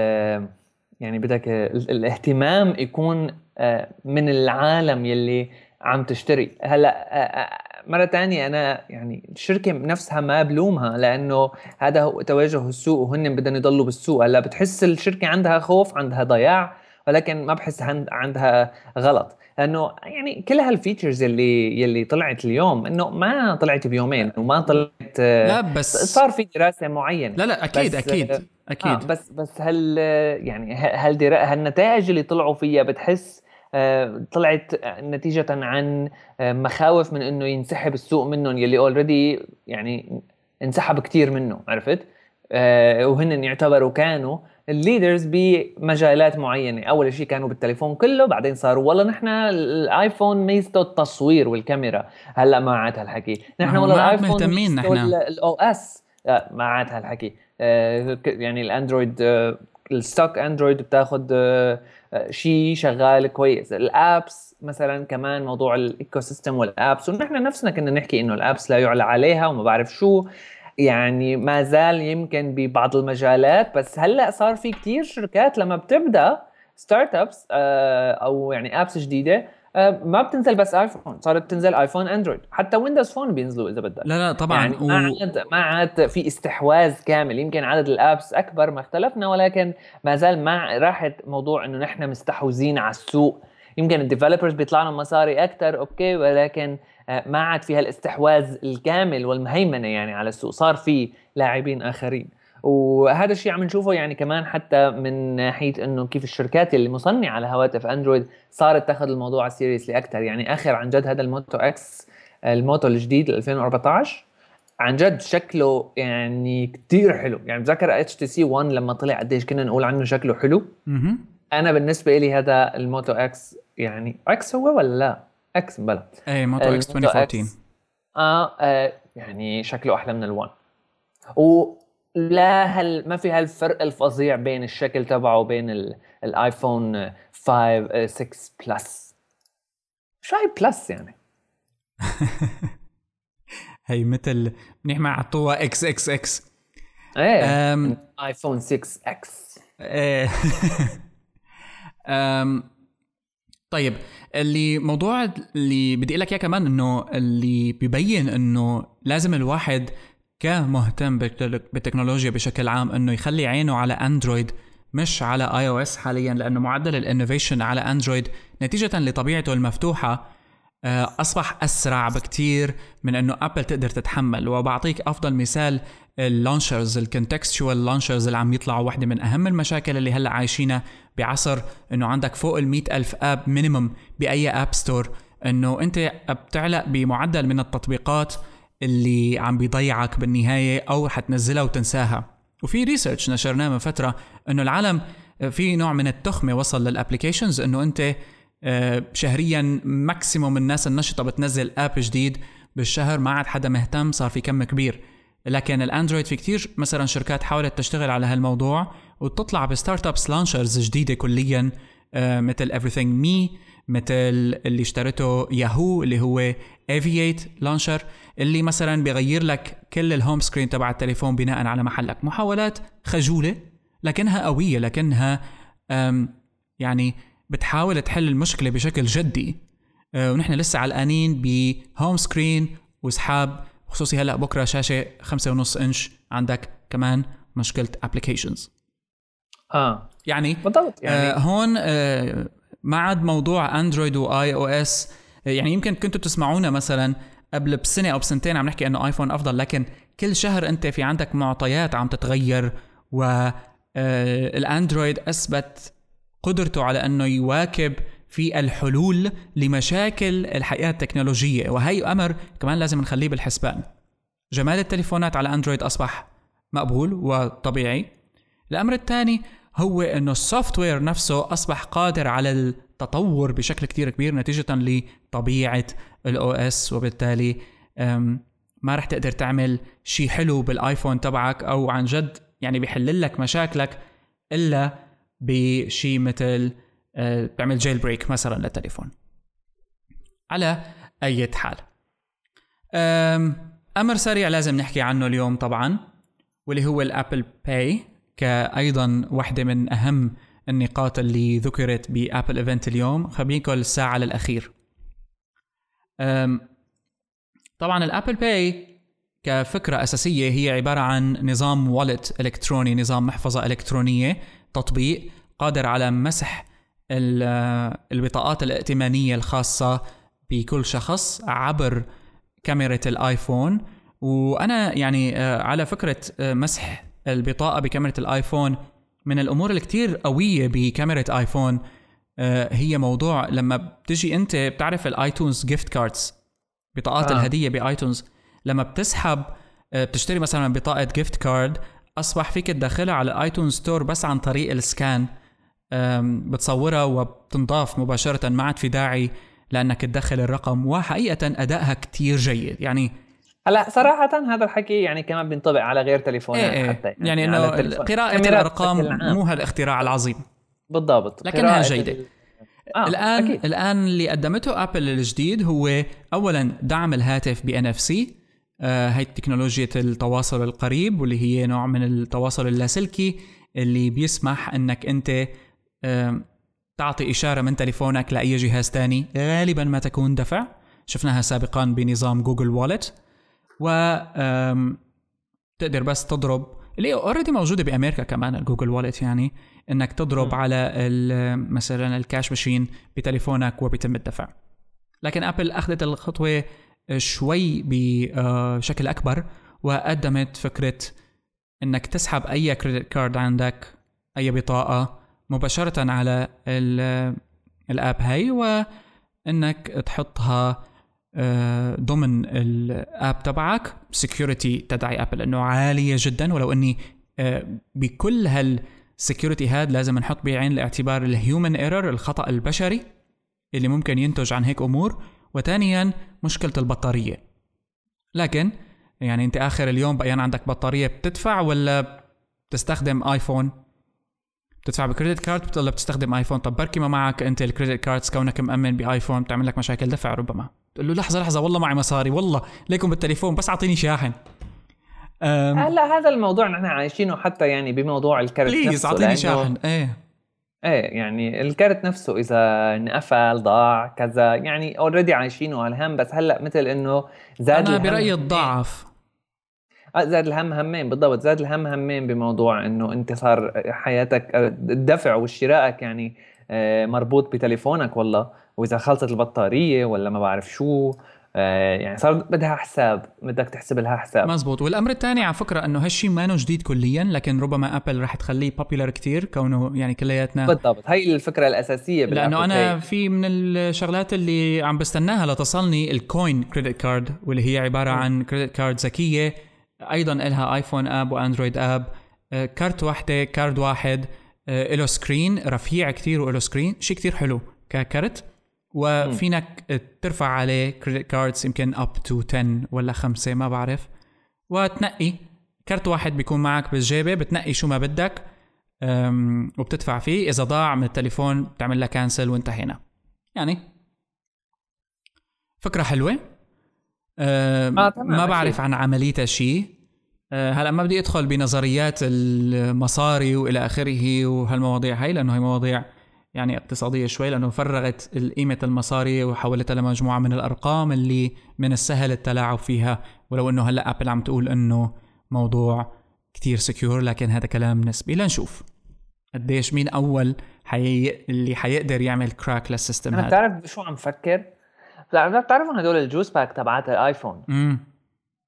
يعني بدك الاهتمام يكون آه من العالم يلي عم تشتري. هلأ آه، مرة تانية أنا يعني الشركة نفسها ما بلومها لأنه هذا هو توجه السوق وهن بدهم يضلوا بالسوق. هلأ بتحس الشركة عندها خوف عندها ضياع ولكن ما بحس عندها غلط. لأنه يعني كل هال features اللي يلي طلعت اليوم إنه ما طلعت بيومين وما طلعت لا بس صار في دراسة معينة. لا لا أكيد بس أكيد أكيد. آه بس بس هل يعني هل هالنتائج اللي طلعوا فيها بتحس طلعت نتيجة عن آه، مخاوف من إنه ينسحب السوق منهم يلي already يعني انسحب كثير منه عرفت؟ آه، وهن يعتبروا كانوا ال leaders بمجالات معينة. أول شيء كانوا بالتليفون كله بعدين صاروا والله نحن الآيفون ميزته التصوير والكاميرا. هلأ ما عاد هالحكي. نحن والله الآيفون مهتمين نحن. ال OS ما عاد هالحكي. آه، يعني الأندرويد آه، ال stock أندرويد بتاخذ آه، شيء شغال كويس. ال apps مثلا كمان موضوع ال ecosystem وال apps ونحن نفسنا كنا نحكي إنه ال apps لا يعلى عليها وما بعرف شو. يعني ما زال يمكن ببعض المجالات بس هلأ صار في كتير شركات لما بتبدأ startups آه، أو يعني apps جديدة ما بتنزل بس ايفون صارت بتنزل ايفون اندرويد حتى ويندوز فون بينزلوا إذا بدك. لا لا طبعا. يعني و... ما عاد ما عاد في استحواذ كامل. يمكن عدد ال apps أكبر ما اختلفنا ولكن ما زال ما راحت موضوع إنه نحن مستحوذين على السوق. يمكن ال developers بيطلع لهم مصاري أكثر أوكي ولكن آه، ما عاد فيها الاستحواذ الكامل والمهيمنة يعني على السوق. صار في لاعبين آخرين. وهذا الشيء عم نشوفه يعني كمان حتى من ناحية إنه كيف الشركات اللي مصنعة لهواتف أندرويد صارت تاخذ الموضوع seriously أكثر يعني آخر عن جد هذا الموتو إكس الموتو الجديد 2014 عن جد شكله يعني كثير حلو. يعني بتذكر اتش تي سي 1 لما طلع قديش كنا نقول عنه شكله حلو؟ أنا بالنسبة لي هذا الموتو إكس يعني إكس هو ولا لا؟ إكس بلا. اي موتو إكس 2014 آه, آه يعني شكله أحلى من الوان ولا هل ما في هالفرق الفظيع بين الشكل تبعه وبين الآيفون 5 6 بلس؟ شو هي بلس يعني. [laughs] هي مثل منيح ما عطوها إكس إكس إكس. إيه آيفون 6 إكس. إيه. [laughs] طيب اللي موضوع اللي بدي أقول لك إياه كمان إنه اللي ببين إنه لازم الواحد كمهتم بالتكنولوجيا بشكل عام إنه يخلي عينه على اندرويد مش على iOS حاليا لأنه معدل ال innovation على اندرويد نتيجة لطبيعته المفتوحة آه، أصبح أسرع بكتير من إنه ابل تقدر تتحمل. وبعطيك أفضل مثال ال launchers ال contextual launchers اللي عم يطلعوا واحدة من أهم المشاكل اللي هلأ عايشينها بعصر إنه عندك فوق ال ألف app minimum بأي app store إنه أنت بتعلق بمعدل من التطبيقات اللي عم بيضيعك بالنهاية أو حتنزلها وتنساها. وفي research نشرناه من فترة إنه العالم في نوع من التخمة وصل لل applications إنه أنت آه، شهريا maximum الناس النشطة بتنزل app جديد بالشهر ما عاد حدا مهتم صار في كم كبير. لكن الأندرويد في كتير مثلا شركات حاولت تشتغل على هالموضوع وتطلع ب startups launchers جديدة كليا آه، مثل EverythingMe مثل اللي اشترته ياهو اللي هو Aviate launcher اللي مثلا بيغير لك كل ال home screen تبع التليفون بناء على محلك. محاولات خجولة لكنها قوية لكنها يعني بتحاول تحل المشكلة بشكل جدي. آه، ونحن لسه علقانين ب home screen وسحاب خصوصي هلأ بكرة شاشة خمسة ونص انش عندك كمان مشكلة applications آه. يعني بالضبط يعني آه هون آه ما عاد موضوع اندرويد و iOS يعني يمكن كنتوا تسمعونا مثلا قبل بسنة أو بسنتين عم نحكي إنه ايفون أفضل لكن كل شهر أنت في عندك معطيات عم تتغير و آه الأندرويد أثبت قدرته على إنه يواكب في الحلول لمشاكل الحياة التكنولوجية. وهي أمر كمان لازم نخليه بالحسبان. جمال التليفونات على أندرويد أصبح مقبول وطبيعي. الأمر الثاني هو إنه السوفت وير نفسه أصبح قادر على التطور بشكل كتير كبير نتيجة لطبيعة ال OS وبالتالي ما رح تقدر تعمل شيء حلو بالآيفون تبعك أو عن جد يعني بيحل لك مشاكلك إلا بشيء مثل بيعمل jailbreak مثلا للتليفون. على أي حال. أمر سريع لازم نحكي عنه اليوم طبعا واللي هو ال Apple Pay كأيضا واحدة من أهم النقاط اللي ذكرت بأبل event اليوم. خبيكم الساعة للاخير طبعا ال Apple Pay كفكرة أساسية هي عبارة عن نظام wallet إلكتروني نظام محفظة إلكترونية تطبيق قادر على مسح البطاقات الائتمانية الخاصة بكل شخص عبر كاميرا الآيفون. وأنا يعني آه، على فكرة آه، مسح البطاقة بكاميرا الآيفون من الأمور الكتير قوية بكاميرا آيفون آه، هي موضوع لما بتجي أنت بتعرف ال iTunes gift cards بطاقات آه. الهدية ب iTunes لما بتسحب آه، بتشتري مثلا بطاقة gift card أصبح فيك تدخلها على ال iTunes Store بس عن طريق ال scan بتصورها وبتنضاف مباشرة ما عاد في داعي لأنك تدخل الرقم وحقيقة أدائها كتير جيد يعني هلا صراحة هذا الحكي يعني كمان بينطبق على غير تليفونات إيه إيه. حتى يعني, يعني إنه قراءة الأرقام مو هالاختراع العظيم. بالضبط. لكنها جيدة. آه، الآن أكيد. الآن اللي قدمته Apple الجديد هو اولا دعم الهاتف ب NFC هي تكنولوجيا التواصل القريب واللي هي نوع من التواصل اللاسلكي اللي بيسمح إنك أنت تعطي إشارة من تليفونك لأي جهاز تاني غالبا ما تكون دفع. شفناها سابقا بنظام Google Wallet و تقدر بس تضرب اللي already موجودة بأمريكا كمان ال Google Wallet يعني إنك تضرب م. على مثلا ال cash machine بتليفونك وبيتم الدفع لكن Apple أخذت الخطوة شوي بشكل أكبر وقدمت فكرة إنك تسحب أي credit card عندك أي بطاقة مباشرة على ال app هاي وإنك تحطها آه، ضمن ال app تبعك. security تدعي Apple أنه عالية جدا ولو أني آه، بكل هال security هاد لازم نحط بعين الاعتبار ال human error الخطأ البشري اللي ممكن ينتج عن هيك أمور. وثانيا مشكلة البطارية. لكن يعني أنت آخر اليوم بقيان عندك بطارية بتدفع ولا بتستخدم iPhone بتدفع ب credit card ولا بتستخدم iPhone طب بركي ما معك أنت ال credit cards كونك مأمن ب iPhone بتعمل لك مشاكل دفع ربما. تقول له لحظة لحظة والله معي مصاري والله ليكم بالتليفون بس أعطيني شاحن. هلا هذا الموضوع نحن عايشينه حتى يعني بموضوع الكرت please أعطيني شاحن. إيه. إيه يعني الكرت نفسه إذا انقفل ضاع كذا يعني already عايشينه الهم بس هلا مثل إنه زاد أنا برأيي تضاعف آه، زاد الهم همين بالضبط زاد الهم همين بموضوع إنه أنت صار حياتك الدفع وشرائك يعني آه، مربوط بتليفونك والله. وإذا خلصت البطارية ولا ما بعرف شو آه، يعني صار بدها حساب بدك تحسب لها حساب. مزبوط. والأمر الثاني على فكرة إنه هالشيء ما جديد كليا لكن ربما Apple رح تخليه popular كتير كونه يعني كلياتنا. بالضبط. هي الفكرة الأساسية لأنه أنا في من الشغلات اللي عم بستناها لتصلني ال Coin credit card واللي هي عبارة عن credit card ذكية أيضا لها iPhone app و Android app كارت واحدة card واحد آه، له screen رفيع كتير وله screen شيء كتير حلو. ككارت؟ وفينك ترفع عليه credit cards يمكن up to 10 ولا خمسة ما بعرف. وتنقي. كرت واحد بيكون معك بالجيبة بتنقي شو ما بدك وبتدفع فيه. إذا ضاع من التليفون بتعمل له cancel وانتهينا يعني فكرة حلوة. آه ما بعرف عن عمليتها شيء آه هلا ما بدي أدخل بنظريات المصاري وإلى آخره وهالمواضيع هاي لأنه هي مواضيع يعني اقتصادية شوي لأنه فرغت قيمة المصاري وحولتها لمجموعة من الأرقام اللي من السهل التلاعب فيها. ولو أنه هلأ Apple عم تقول أنه موضوع كتير secure لكن هذا كلام نسبي. لنشوف قديش مين أول حي... اللي حيقدر يعمل crack لل system هذا. بتعرف شو عم فكر؟ بتعرفوا هدول ال juice pack تبعات ال iPhone. امم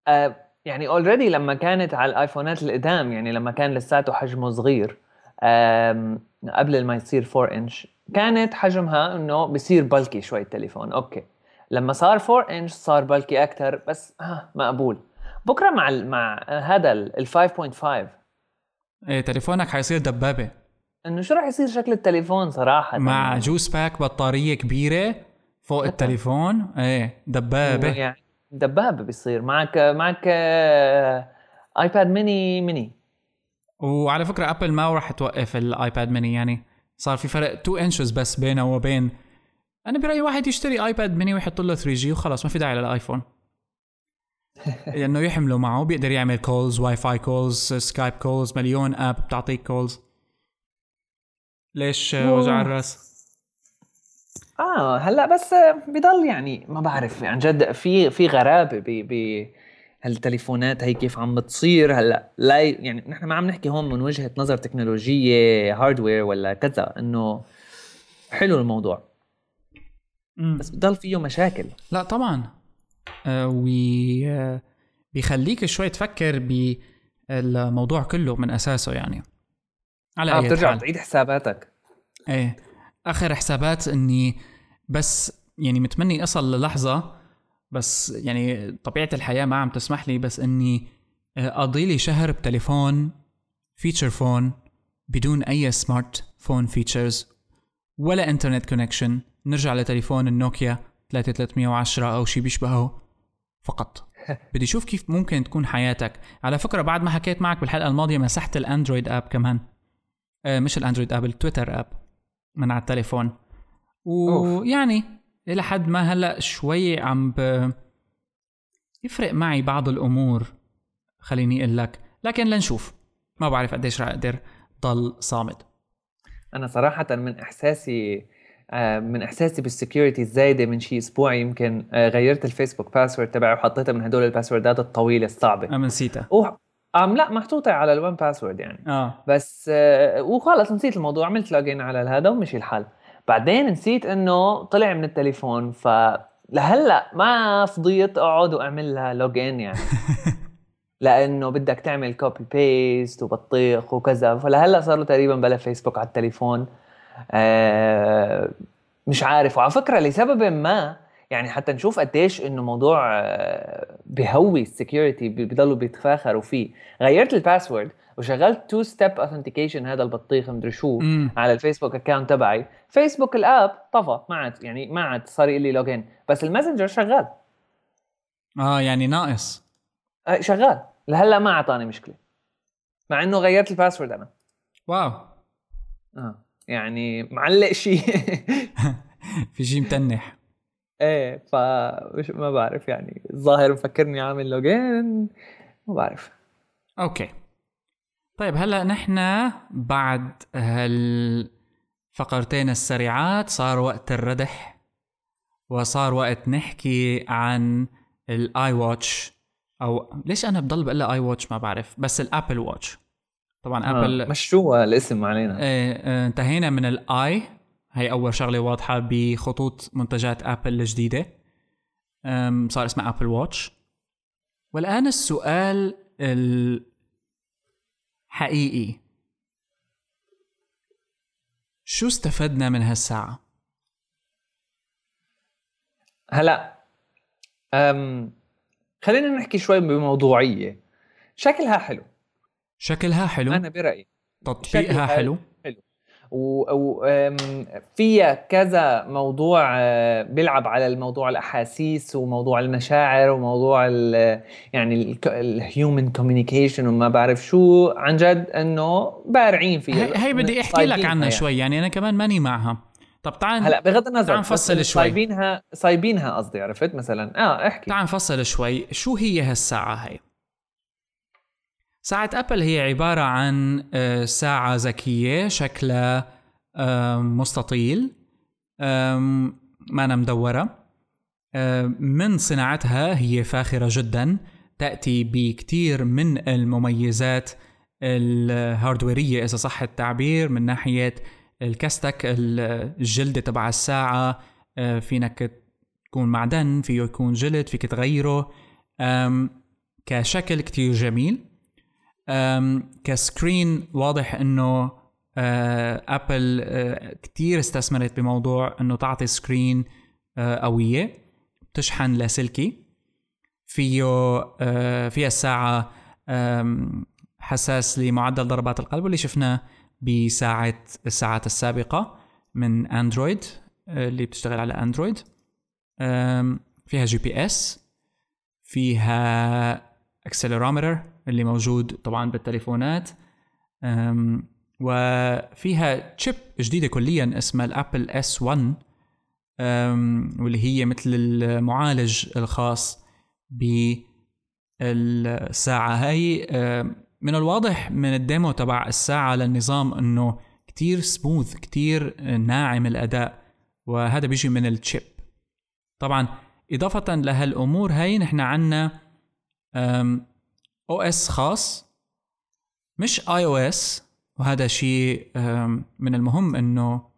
آه يعني already لما كانت على الآيفونات القدام يعني لما كان لساته حجمه صغير قبل ما يصير 4 انش كانت حجمها إنه بصير bulky شوي التليفون. أوكي. لما صار 4 انش صار bulky أكثر بس ها مقبول. بكرة مع ال مع هذا ال 5.5 إيه تليفونك حيصير دبابة. إنه شو راح يصير شكل التليفون صراحة؟ مع juice pack بطارية كبيرة فوق التليفون. إيه دبابة. يعني دبابة بيصير. معك معك iPad mini mini وعلى فكرة Apple ما راح توقف ال iPad mini يعني صار في فرق 2 inches بس بينه وبين أنا برأيي واحد يشتري iPad mini ويحط له 3G وخلاص ما في داعي لل iPhone. [laughs] لأنه يحمله معه بيقدر يعمل calls WiFi calls Skype calls مليون app بتعطيك كولز ليش وجع الرأس؟ آه هلأ بس بضل يعني ما بعرف عن جد في في غرابة ب ب هالتليفونات هي كيف عم بتصير؟ هلا لا يعني نحن ما عم نحكي هون من وجهة نظر تكنولوجية hardware ولا كذا إنه حلو الموضوع. بس بضل فيه مشاكل. لا طبعا. آه وي آه بيخليك شوي تفكر بالموضوع كله من أساسه يعني. على آه بترجع تعيد حساباتك. إيه. آخر حسابات إني بس يعني متمني أصل للحظه بس يعني طبيعة الحياة ما عم تسمح لي بس إني اقضي لي شهر بتليفون feature phone بدون أي smartphone features ولا internet connection نرجع لتليفون النوكيا 3310 أو شيء بيشبهه فقط. [laughs] بدي أشوف كيف ممكن تكون حياتك. على فكرة بعد ما حكيت معك بالحلقة الماضية مسحت ال Android app كمان. آه مش ال Android app ال Twitter app من على التليفون. ويعني إلى حد ما هلأ شوي عم ب... يفرق معي بعض الأمور خليني أقول لك. لكن لنشوف. ما بعرف قديش رح أقدر ضل صامد أنا صراحة من إحساسي آه، من إحساسي بال security الزايدة من شي أسبوع يمكن آه، غيرت الفيسبوك password تبعي وحطيتها من هدول ال passwordات الطويلة الصعبة. أنا نسيتها. أم لا محطوطه على ال 1Password يعني. آه. بس آه وخلص نسيت الموضوع عملت login على هذا ومشي الحال. بعدين نسيت إنه طلع من التليفون ف لهلأ ما فضيت أقعد وأعمل لها login يعني. [laughs] لأنه بدك تعمل copy paste وبطيخ وكذا فلهلأ صار له تقريبا بلا فيسبوك على التليفون. آه مش عارف وعلى فكرة لسبب ما يعني حتى نشوف قديش إنه موضوع آه، بهوي ال security بيضلوا بيتفاخروا فيه. غيرت ال password وشغلت two-step authentication هذا البطيخ مدري شو. على الفيسبوك account تبعي. فيسبوك ال app طفى ما عاد يعني ما عاد صار لي login بس ال Messenger شغال. آه يعني ناقص. آه شغال. لهلأ ما أعطاني مشكلة. مع إنه غيرت ال password أنا. wow. آه يعني معلق شيء [laughs] في شيء متنح. إيه ف ما بعرف يعني. الظاهر مفكرني عامل login ما بعرف. Okay. طيب هلأ نحن بعد هالفقرتين السريعات صار وقت الردح وصار وقت نحكي عن ال iWatch. أو ليش أنا بضل بقول iWatch؟ ما بعرف بس ال Apple Watch. طبعا آه. آبل مشوها الاسم علينا. إيه آه انتهينا من ال i هي أول شغلة واضحة بخطوط منتجات آبل الجديدة. صار اسمها آبل واتش. والآن السؤال الحقيقي. شو استفدنا من هالساعة؟ هلا أم خلينا نحكي شوي بموضوعية. شكلها حلو. شكلها حلو؟ أنا برأيي. تطبيقها حلو؟ وفيها كذا موضوع آه، بيلعب على الموضوع الأحاسيس وموضوع المشاعر وموضوع ال يعني ال human communication وما بعرف شو. عن جد إنه بارعين فيها هي, هي بدي أحكي لك عنها يعني. شوي يعني أنا كمان ماني معها. طب تعال هلا بغض النظر تعال نفصل شوي. صايبينها صايبينها قصدي عرفت مثلا؟ آه احكي. تعال نفصل شوي. شو هي هالساعة هي ساعة أبل هي عبارة عن آه، ساعة ذكية شكلها مستطيل ما مدورة. من صناعتها هي فاخرة جدا تأتي بكثير من المميزات الهاردويرية إذا صح التعبير من ناحية الكستك الجلدة تبع الساعة آه، فينك تكون معدن فيه يكون جلد فيك تغيره. كشكل كتير جميل. كسكرين واضح إنه ابل كتير استثمرت بموضوع إنه تعطي screen قوية بتشحن لاسلكي فيه فيها الساعة حساس لمعدل ضربات القلب واللي شفناه بساعة الساعات السابقة من اندرويد اللي بتشتغل على اندرويد فيها GPS فيها accelerometer اللي موجود طبعا بالتليفونات. وفيها chip جديدة كليا اسمها ال Apple S1 واللي هي مثل المعالج الخاص بالساعة. هاي من الواضح من ال demo تبع الساعة للنظام إنه كتير سموث كتير ناعم الأداء وهذا بيجي من ال chip طبعا إضافة لهالأمور هاي نحن عنا OS خاص مش iOS وهذا شيء من المهم إنه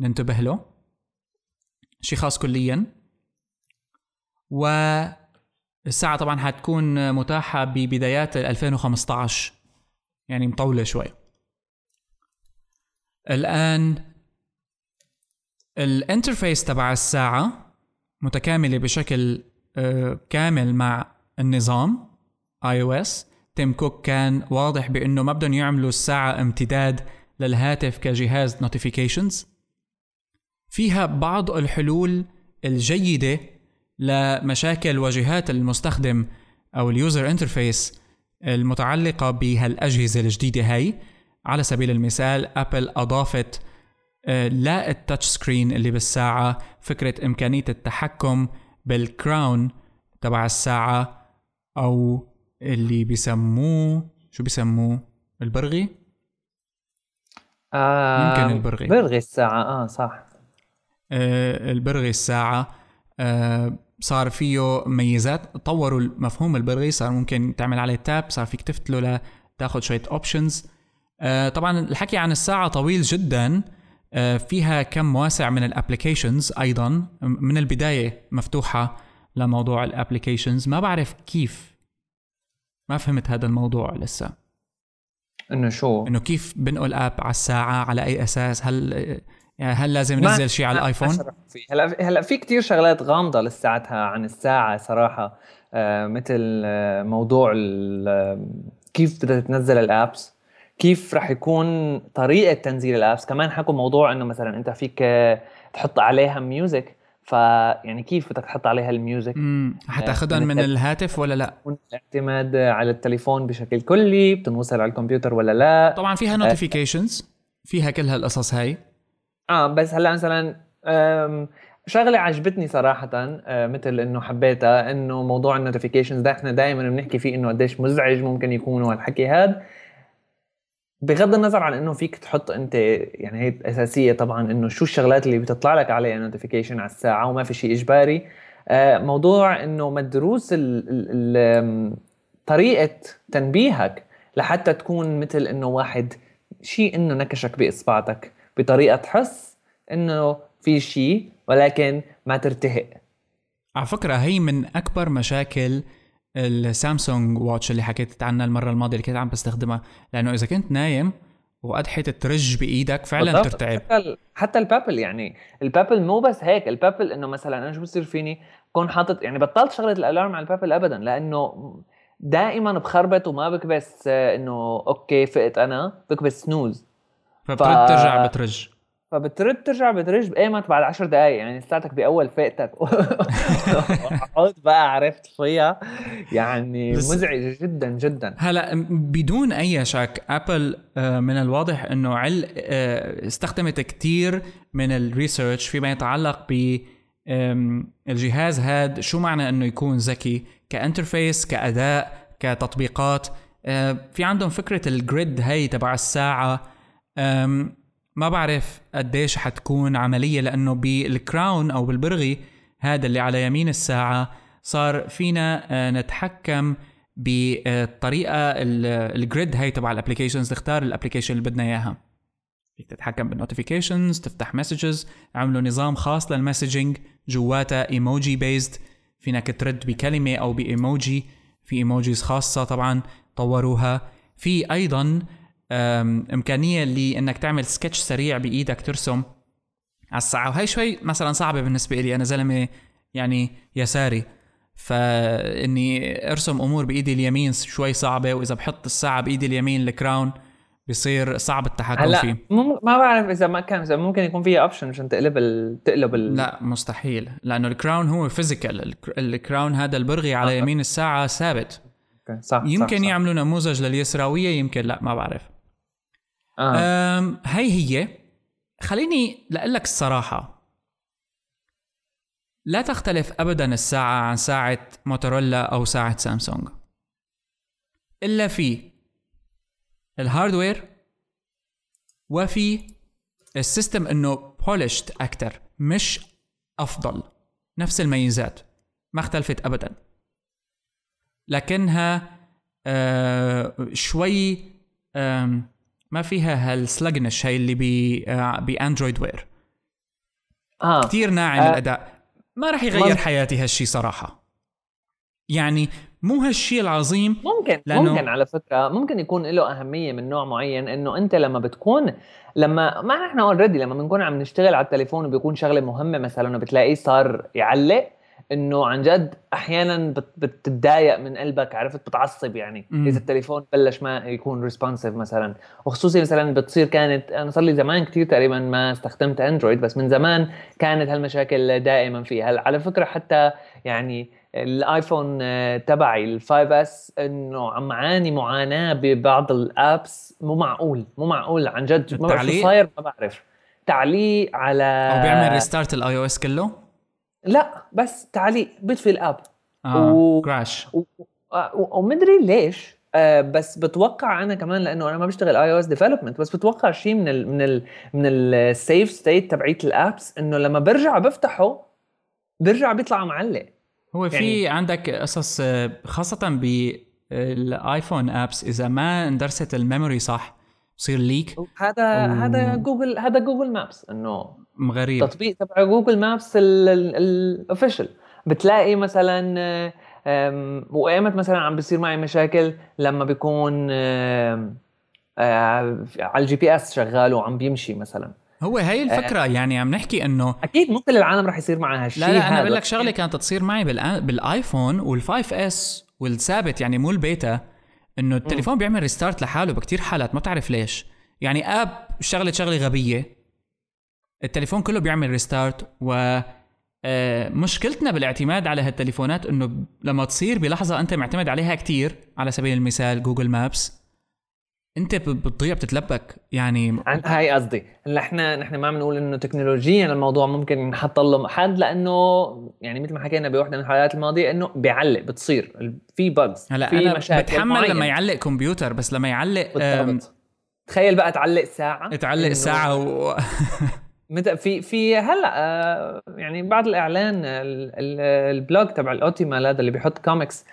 ننتبه له. شيء خاص كليا. والساعة طبعا حتكون متاحة ببدايات 2015 يعني مطولة شوي. الآن ال interface تبع الساعة متكاملة بشكل كامل مع النظام. iOS تيم كوك كان واضح بأنه ما بدهم يعملوا الساعة امتداد للهاتف كجهاز notifications فيها بعض الحلول الجيدة لمشاكل واجهات المستخدم أو ال user interface المتعلقة بهالأجهزة الجديدة هاي. على سبيل المثال أبل أضافت لا ال touch screen اللي بالساعة فكرة إمكانية التحكم بال crown تبع الساعة أو اللي بيسموه شو بيسموه؟ البرغي؟ آه يمكن البرغي. برغي الساعة آه صح. آه البرغي الساعة آه صار فيه ميزات. طوروا مفهوم البرغي صار ممكن تعمل عليه tap صار فيك تفتله لتاخذ شوية options آه طبعا الحكي عن الساعة طويل جدا. آه فيها كم واسع من ال applications أيضا. من البداية مفتوحة لموضوع ال applications ما بعرف كيف ما فهمت هذا الموضوع لسه. إنه شو؟ إنه كيف بنقل app على الساعة على أي أساس؟ هل يعني هل لازم ننزل شيء على الآيفون؟ هلا هلا في كثير شغلات غامضة لساتها عن الساعة صراحة. آه مثل آه موضوع كيف بدها تنزل ال apps كيف رح يكون طريقة تنزيل ال apps. كمان حكوا موضوع إنه مثلا أنت فيك تحط عليها music فيعني كيف بدك تحط عليها ال music؟ حتاخذهم من الهاتف ولا لا؟ الاعتماد على التليفون بشكل كلي بتنوصل على الكمبيوتر ولا لا؟ طبعا فيها notifications فيها كل هالقصص هاي. آه بس هلا مثلا شغلة عجبتني صراحة آه، مثل إنه حبيتها إنه موضوع ال notifications ده إحنا دائما بنحكي فيه إنه قديش مزعج ممكن يكون هالحكي هذا بغض النظر عن إنه فيك تحط أنت يعني هي أساسية طبعا إنه شو الشغلات اللي بتطلع لك عليها notification على الساعة وما في شيء إجباري آه، موضوع إنه مدروس طريقة تنبيهك لحتى تكون مثل إنه واحد شيء إنه نكشك بإصبعتك بطريقة تحس إنه في شيء ولكن ما ترتهق. على فكرة هي من أكبر مشاكل السامسونج watch اللي حكيت عنها المرة الماضية اللي كنت عم بستخدمها. لأنه إذا كنت نايم وقدحة ترج بإيدك فعلا بالضبط. ترتعب. حتى حتى ال Pebble يعني. ال Pebble مو بس هيك ال Pebble إنه مثلا أنا شو بصير فيني؟ كون حاطط يعني بطلت شغلة ال alarm على ال Pebble ابدا لأنه دائما بخربط وما بكبس إنه okay فقت أنا بكبس snooze فبترد ف... ترجع بترج. فبترد ترجع بترج بايمت بعد 10 دقائق يعني ساعتك بأول فيقتك [laughs] عود بقى عرفت فيها يعني مزعجه جدا جدا. هلا بدون أي شك ابل آه، من الواضح إنه عل آه، استخدمت كثير من ال research فيما يتعلق ب الجهاز هذا شو معنى إنه يكون ذكي؟ ك interface كأداء كتطبيقات. آه، في عندهم فكرة ال grid هي تبع الساعة. ما بعرف قديش حتكون عملية لأنه بال crown أو بالبرغي هذا اللي على يمين الساعة صار فينا آه، نتحكم بالطريقة ال grid هاي تبع ال applications نختار ال application اللي بدنا إياها. فيك تتحكم بال notifications تفتح messages عملوا نظام خاص لل messaging جواتا emoji based فينك ترد بكلمة أو بإيموجي في emojis خاصة طبعا طوروها. في أيضا إمكانية لإنك تعمل سكتش سريع بإيدك ترسم. على الساعة وهي شوي مثلا صعبة بالنسبة لي أنا زلمة يعني يساري فإني أرسم أمور بإيدي اليمين شوي صعبة. وإذا بحط الساعة بإيدي اليمين ال crown بصير صعب التحكم هلأ فيه. مم... ما بعرف إذا ما كان إذا ممكن يكون فيها option عشان تقلب ال... تقلب ال... لا مستحيل. لأنه ال crown هو physical ال crown هذا البرغي على آه. يمين الساعة ثابت. صح يمكن صح صح. يعملوا نموذج لليسراوية يمكن لا ما بعرف. آه. هي هي. خليني لك الصراحة. لا تختلف أبدا الساعة عن ساعة موتورولا أو ساعة سامسونج إلا في ال hardware وفي ال system إنه polished أكتر مش أفضل نفس الميزات ما اختلفت ابدا. لكنها آه شوي آه ما فيها هال sluggish هاي اللي بي آه ب Android Wear آه كثير ناعم آه. الأداء ما راح يغير مظبوط. حياتي هالشي صراحة يعني مو هالشي العظيم ممكن لأنه- ممكن على فكرة ممكن يكون له أهمية من نوع معين إنه أنت لما بتكون لما ما نحن already لما بنكون عم نشتغل على التليفون وبيكون شغلة مهمة مثلا وبتلاقيه صار يعلق إنه عن جد أحيانا بت- بتتضايق من قلبك عرفت؟ بتعصب يعني. مم. إذا التليفون بلش ما يكون responsive مثلا. وخصوصي مثلا بتصير كانت أنا صار لي زمان كثير تقريبا ما استخدمت Android بس من زمان كانت هالمشاكل دائما فيها. هلأ على فكرة حتى يعني ال iPhone آه، تبعي ال 5S إنه عم عاني معاناة ببعض ال apps. مو معقول مو معقول. عن جد ما بعرف شو؟ صاير ما بعرف. تعليق على أو بيعمل restart ال iOS كله؟ لا بس تعليق بيطفي ال app. آه و- crash و- و- ومدري ليش آه بس بتوقع أنا كمان لأنه أنا ما بشتغل iOS development بس بتوقع شيء من ال من ال من ال save state تبعيت ال apps إنه لما برجع بفتحه برجع بيطلع معلق. هو في يعني- عندك قصص آه، خاصة بال iPhone apps إذا ما اندرست ال memory صح بصير leak هذا و- هذا جوجل هذا Google Maps إنه غريب. تطبيق تبع Google Maps ال official بتلاقي مثلا آه، وايمت مثلا عم بيصير معي مشاكل لما بيكون آه، على ال GPS شغال وعم بيمشي مثلا. هو هي الفكرة يعني عم نحكي إنه أكيد مو كل العالم رح يصير معها هالشيء لا لا أنا. بقول لك شغلة كانت تصير معي بال iPhone وال 5S والثابت يعني مو البيتا. إنه التليفون بيعمل restart لحاله بكتير حالات ما بتعرف ليش. يعني app اشتغلت شغلة غبية. التليفون كله بيعمل restart و آه، مشكلتنا بالاعتماد على هالتليفونات إنه لما تصير بلحظة أنت معتمد عليها كتير على سبيل المثال Google Maps انت بتضيع بتتلبك. يعني عن هاي قصدي. هلا إحنا نحن ما بنقول إنه تكنولوجيا الموضوع ممكن ينحط له حد لأنه يعني مثل ما حكينا بوحدة من الحلقات الماضية إنه بيعلق بتصير. في bugs هلا في أنا مشاكل بتحمل معينة. لما يعلق كمبيوتر بس لما يعلق بالضبط. تخيل بقى تعلق ساعة تعلق ساعة و... [laughs] متى في في هلأ آه، يعني بعد الإعلان ال- ال- ال blog تبع ال Oatmeal هذا اللي بيحط كوميكس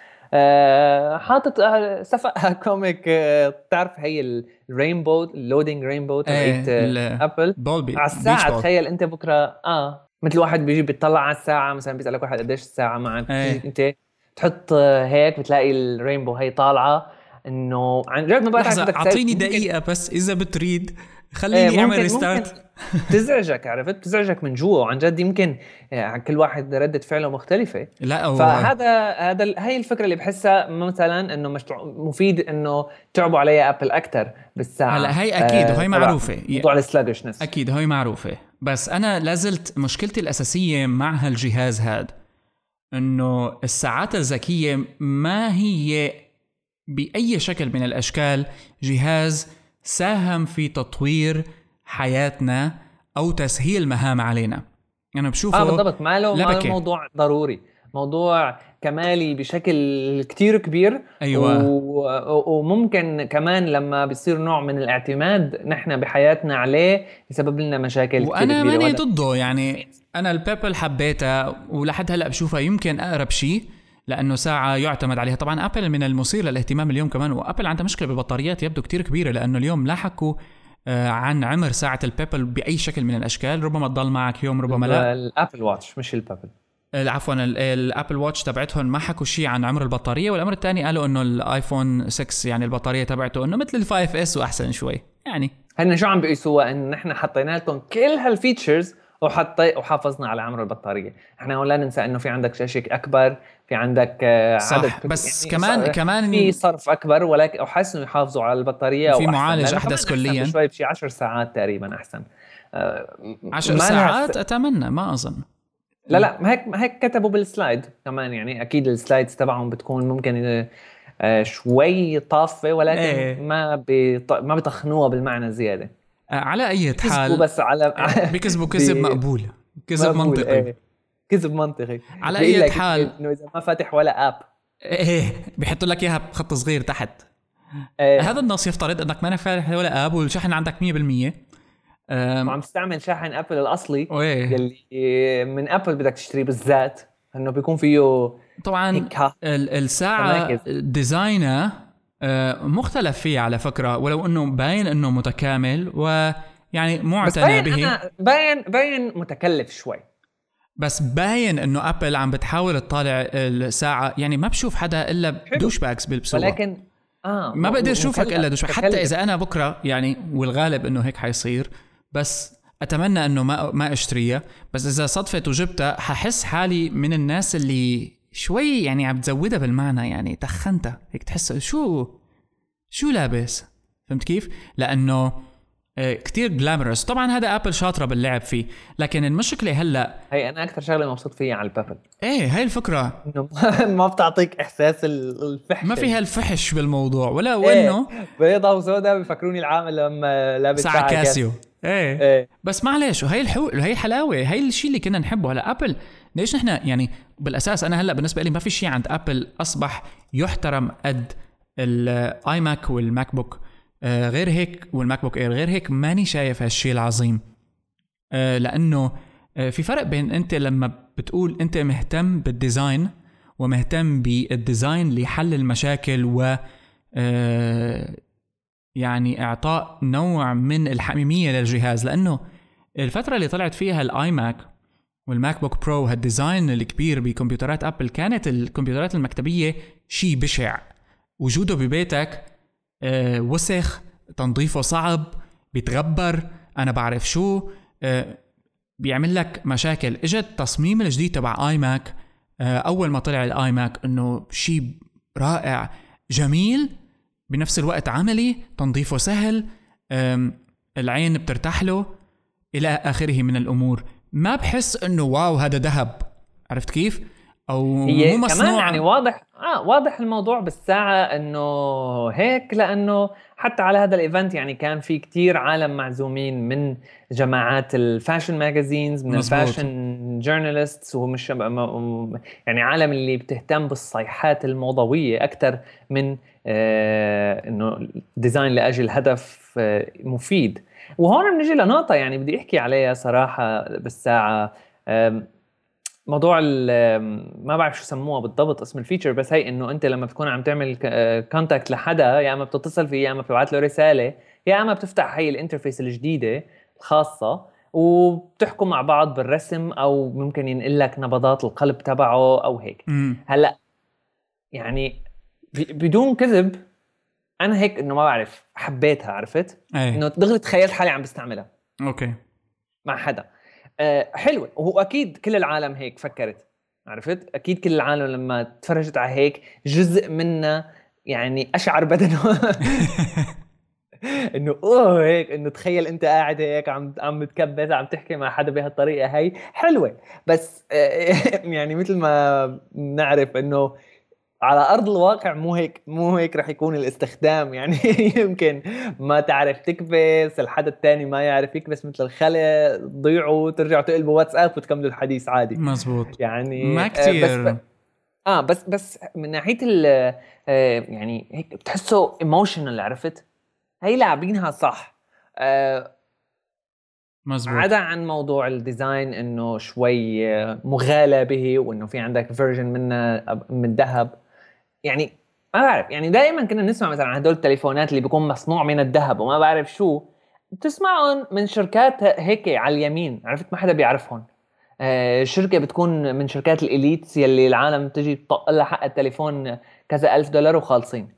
حاطط آه، صفقه [laughs] comic آه، بتعرف هي ال rainbow ال loading rainbow تبعت إيه، آه، ابل بولبي على الساعة. تخيل انت بكرة آه مثل واحد بيجي بيطلع على الساعة مثلا بيسألك واحد قديش الساعة معك إيه. انت تحط آه، هيك بتلاقي ال rainbow هي طالعة إنه عن جد ما بعرف أعطيني دقيقة بس إذا بتريد إيه، خليني أعمل ممكن- restart ممكن [laughs] تزعجك عرفت؟ بتزعجك من جوا وعن جد يمكن يعني كل واحد ردة فعله مختلفة. لا أو فهذا هذا هي الفكرة اللي بحسها مثلا إنه مشروع مفيد إنه تعبوا عليها ابل أكثر بالساعة. هلا هي أكيد آه، وهي تبع معروفة. موضوع ال sluggishness أكيد هي معروفة. بس أنا لازلت مشكلتي الأساسية مع هالجهاز هاد إنه الساعات الذكية ما هي بأي شكل من الأشكال جهاز ساهم في تطوير حياتنا أو تسهيل مهام علينا. أنا بشوفه آه بالضبط. ما له. موضوع ضروري. موضوع كمالي بشكل كتير كبير. أيوة. و... وممكن كمان لما بيصير نوع من الاعتماد نحن بحياتنا عليه يسبب لنا مشاكل كتير وأنا كبيرة. ماني ضده. يعني أنا ال Pebble حبيتها ولحد هلأ بشوفها يمكن أقرب شيء. لأنه ساعة يعتمد عليها. طبعا ابل من المثير للاهتمام اليوم كمان وأبل عندها مشكلة بالبطاريات يبدو كتير كبيرة لأنه اليوم لا حكوا آه، عن عمر ساعة ال Pebble بأي شكل من الأشكال. ربما تضل معك يوم ربما لا. ال Apple Watch مش ال Pebble عفوا ال Apple Watch تبعتهم ما حكوا شيء عن عمر البطارية والأمر الثاني قالوا إنه الآيفون 6 يعني البطارية تبعته إنه مثل ال 5S وأحسن شوي. يعني. هن شو عم بيقيسوها إن نحن حطينا لكم كل هال features وحطي وحافظنا على عمر البطارية. إحنا هون لا ننسى إنه في عندك شاشة أكبر في عندك آه، صح. عدد بس يعني كمان كمان في صرف أكبر ولكن وحسنوا يحافظوا على البطارية في معالج أحدث كليا. شوي بشي 10 ساعات تقريبا أحسن. 10 آه ساعات أتمنى ما أظن. لا لا ما هيك ما هيك كتبوا بال slide كمان يعني. أكيد ال slides تبعهم بتكون ممكن آه، شوي طافة ولكن إيه. ما بيط... ما بتخنوها بالمعنى زياده على أي حال بس على بيكذبوا [laughs] كذب مقبول كذب منطقي. إيه. كذب منطقي. على أي حال. إنه إذا ما فاتح ولا app إيه بيحطوا لك إياها بخط صغير تحت. إيه. هذا النص يفترض أنك ما فاتح ولا app والشحن عندك 100% وعم تستعمل شاحن ابل الأصلي يلي من ابل بدك تشتريه بالذات. إنه بيكون فيه طبعا الساعة design ها آه، مختلف فيه على فكرة ولو إنه باين إنه متكامل ويعني معتنى به. باين باين متكلف شوي. بس باين إنه ابل عم بتحاول تطالع الساعة يعني ما بشوف حدا إلا douchebags بيلبسوها. ولكن آه ما بقدر أشوفك إلا دوش حتى إذا أنا بكرة يعني والغالب إنه هيك حيصير بس أتمنى إنه ما ما أشتريها. بس إذا صدفت وجبتها ححس حالي من الناس اللي شوي يعني عم تزودها بالمعنى يعني تخنتها. هيك تحس شو شو لابس؟ فهمت كيف؟ لأنه كتير glamorous طبعا هذا ابل شاطرة باللعب فيه لكن المشكلة هلأ هي أنا أكثر شغلة مبسوط فيها على ال Pebble. إيه هاي الفكرة. إنه ما بتعطيك إحساس الفحش. ما فيها الفحش بالموضوع ولا وإنه إيه بيضة وسوداء بفكروني العامل لما لابس ساعة كاسيو. إيه. إيه. بس معلش وهي الحو هي الحلاوه هي الشيء اللي كنا نحبه. هلأ ابل ليش نحن يعني بالأساس أنا هلأ بالنسبة لي ما في شيء عند ابل أصبح يحترم قد ال iMac وال MacBook آه غير هيك وال MacBook Air غير هيك ماني شايف هالشيء العظيم. آه لأنه آه في فرق بين أنت لما بتقول أنت مهتم بال design ومهتم بال design لحل المشاكل و آه يعني إعطاء نوع من الحميمية للجهاز. لأنه الفترة اللي طلعت فيها ال iMac وال MacBook Pro هال design الكبير بكمبيوترات أبل كانت الكمبيوترات المكتبية شيء بشع. وجوده ببيتك آه وسخ تنظيفه صعب بيتغبر أنا بعرف شو آه بيعمل لك مشاكل. إجت التصميم الجديد تبع iMac آه أول ما طلع ال iMac إنه شيء رائع جميل بنفس الوقت عملي تنظيفه سهل العين بترتاح له إلى آخره من الأمور. ما بحس إنه wow هذا ذهب. عرفت كيف؟ أو هي مو مصنوع كمان يعني واضح آه واضح الموضوع بالساعة إنه هيك لأنه حتى على هذا ال event يعني كان في كتير عالم معزومين من جماعات ال fashion magazines من مزبوط. ال fashion journalists ومش يعني عالم اللي بتهتم بالصيحات الموضوية أكثر من آه إنه design لأجل هدف آه مفيد وهون بنجي لنقطة يعني بدي أحكي عليها صراحة بالساعة موضوع ما بعرف شو سموها بالضبط اسم ال feature بس هي إنه أنت لما بتكون عم تعمل contact لحدا يا إما بتتصل فيه يا إما بتبعث له رسالة يا إما بتفتح هي ال interface الجديدة الخاصة وبتحكوا مع بعض بالرسم أو ممكن ينقل لك نبضات القلب تبعه أو هيك. هلأ يعني بدون كذب أنا هيك إنه ما بعرف حبيتها عرفت؟ أي. إنه دغري تخيلت حالي عم بستعملها. أوكي. مع حدا. حلوة. وهو أكيد كل العالم هيك فكرت عرفت؟ أكيد كل العالم لما تفرجت على هيك جزء منا يعني أشعر بدنه. [laughs] إنه أوه هيك إنه تخيل أنت قاعد هيك عم عم تكبس عم تحكي مع حدا بهالطريقة هي حلوة. بس [laughs] يعني مثل ما بنعرف إنه على أرض الواقع مو هيك مو هيك رح يكون الاستخدام. [laughs] يعني يمكن ما تعرف تكبس الحدا الثاني ما يعرف يكبس مثل الخلق تضيعوا ترجعوا تقلبوا واتساب وتكملوا الحديث عادي. مزبوط. يعني ما كثير بس آه بس بس من ناحية ال آه، يعني هيك بتحسه emotional عرفت؟ هي لاعبينها صح. آه مزبوط. عدا عن موضوع ال design إنه شوي مغالى به وإنه في عندك version منه من الذهب يعني ما بعرف يعني دائما كنا نسمع مثلا عن هدول التليفونات اللي بيكون مصنوع من الذهب وما بعرف شو بتسمعهم من شركات هيك على اليمين عرفت؟ ما حدا بيعرفهم. آه، شركة بتكون من شركات ال elites يلي العالم تجي تطق لها حق التليفون كذا ألف دولار وخالصين.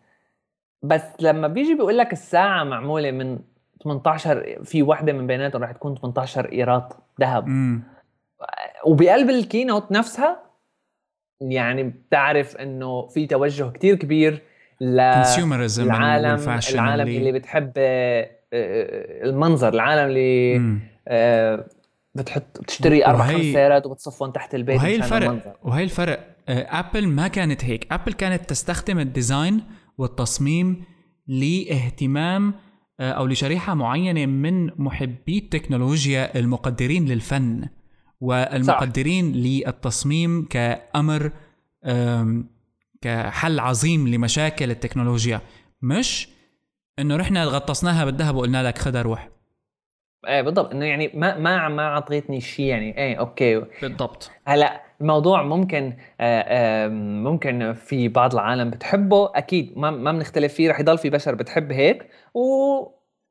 بس لما بيجي بيقول لك الساعة معمولة من 18 في وحدة من بيناتهم رح تكون 18 إيرات ذهب. وبقلب الكينوت نفسها يعني بتعرف إنه في توجه كتير كبير للعالم العالم اللي, اللي بتحب آه، آه، المنظر العالم اللي آه، بتحط بتشتري أربع خمس سيارات وبتصفهم تحت البيت وهي الفرق المنظر. وهي الفرق Apple ما كانت هيك. Apple كانت تستخدم ال design والتصميم لاهتمام أو لشريحة معينة من محبي التكنولوجيا المقدرين للفن. والمقدرين صح. للتصميم كأمر كحل عظيم لمشاكل التكنولوجيا. مش إنه رحنا غطسناها بالذهب وقلنا لك خدها روح. إيه بالضبط. إنه يعني ما ما ما اعطيتني شيء يعني. إيه okay. بالضبط. هلأ الموضوع ممكن آه ممكن في بعض العالم بتحبه. أكيد ما ما بنختلف فيه. رح يضل في بشر بتحب هيك. و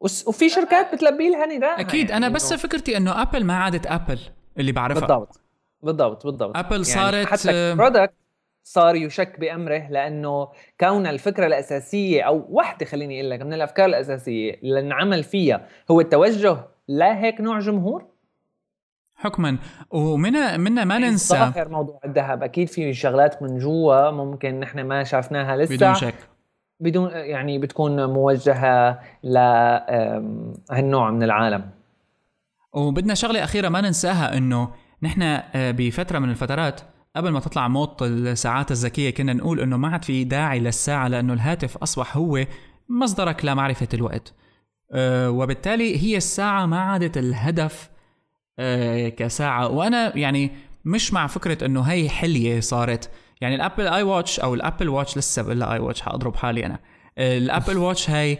وفي شركات بتلبي لها نداء أكيد. يعني أنا بس فكرتي إنه ابل ما عادت ابل اللي بعرفها. بالضبط. بالضبط بالضبط. ابل يعني صارت حتى product صار يشك بأمره لأنه كون الفكرة الأساسية أو وحده خليني أقول لك من الأفكار الأساسية اللي انعمل فيها هو التوجه لهيك نوع جمهور؟ حكما. ومنا منا ما ننسى. ظاهر موضوع الذهب. أكيد في شغلات من جوا ممكن نحن ما شافناها لسه. بدون شك. بدون يعني بتكون موجهة لهالنوع من العالم. وبدنا شغلة أخيرة ما ننساها إنه نحن آه، بفترة من الفترات قبل ما تطلع موضة الساعات الذكية كنا نقول إنه ما عاد في داعي للساعة لأنه الهاتف أصبح هو مصدرك لمعرفة الوقت. أه وبالتالي هي الساعة ما عادت الهدف أه كساعة. وأنا يعني مش مع فكرة إنه هي حلية صارت. يعني ال Apple iWatch أو ال Apple Watch لسه بقول iWatch حاضرب حالي أنا. آه، ال Apple Watch هاي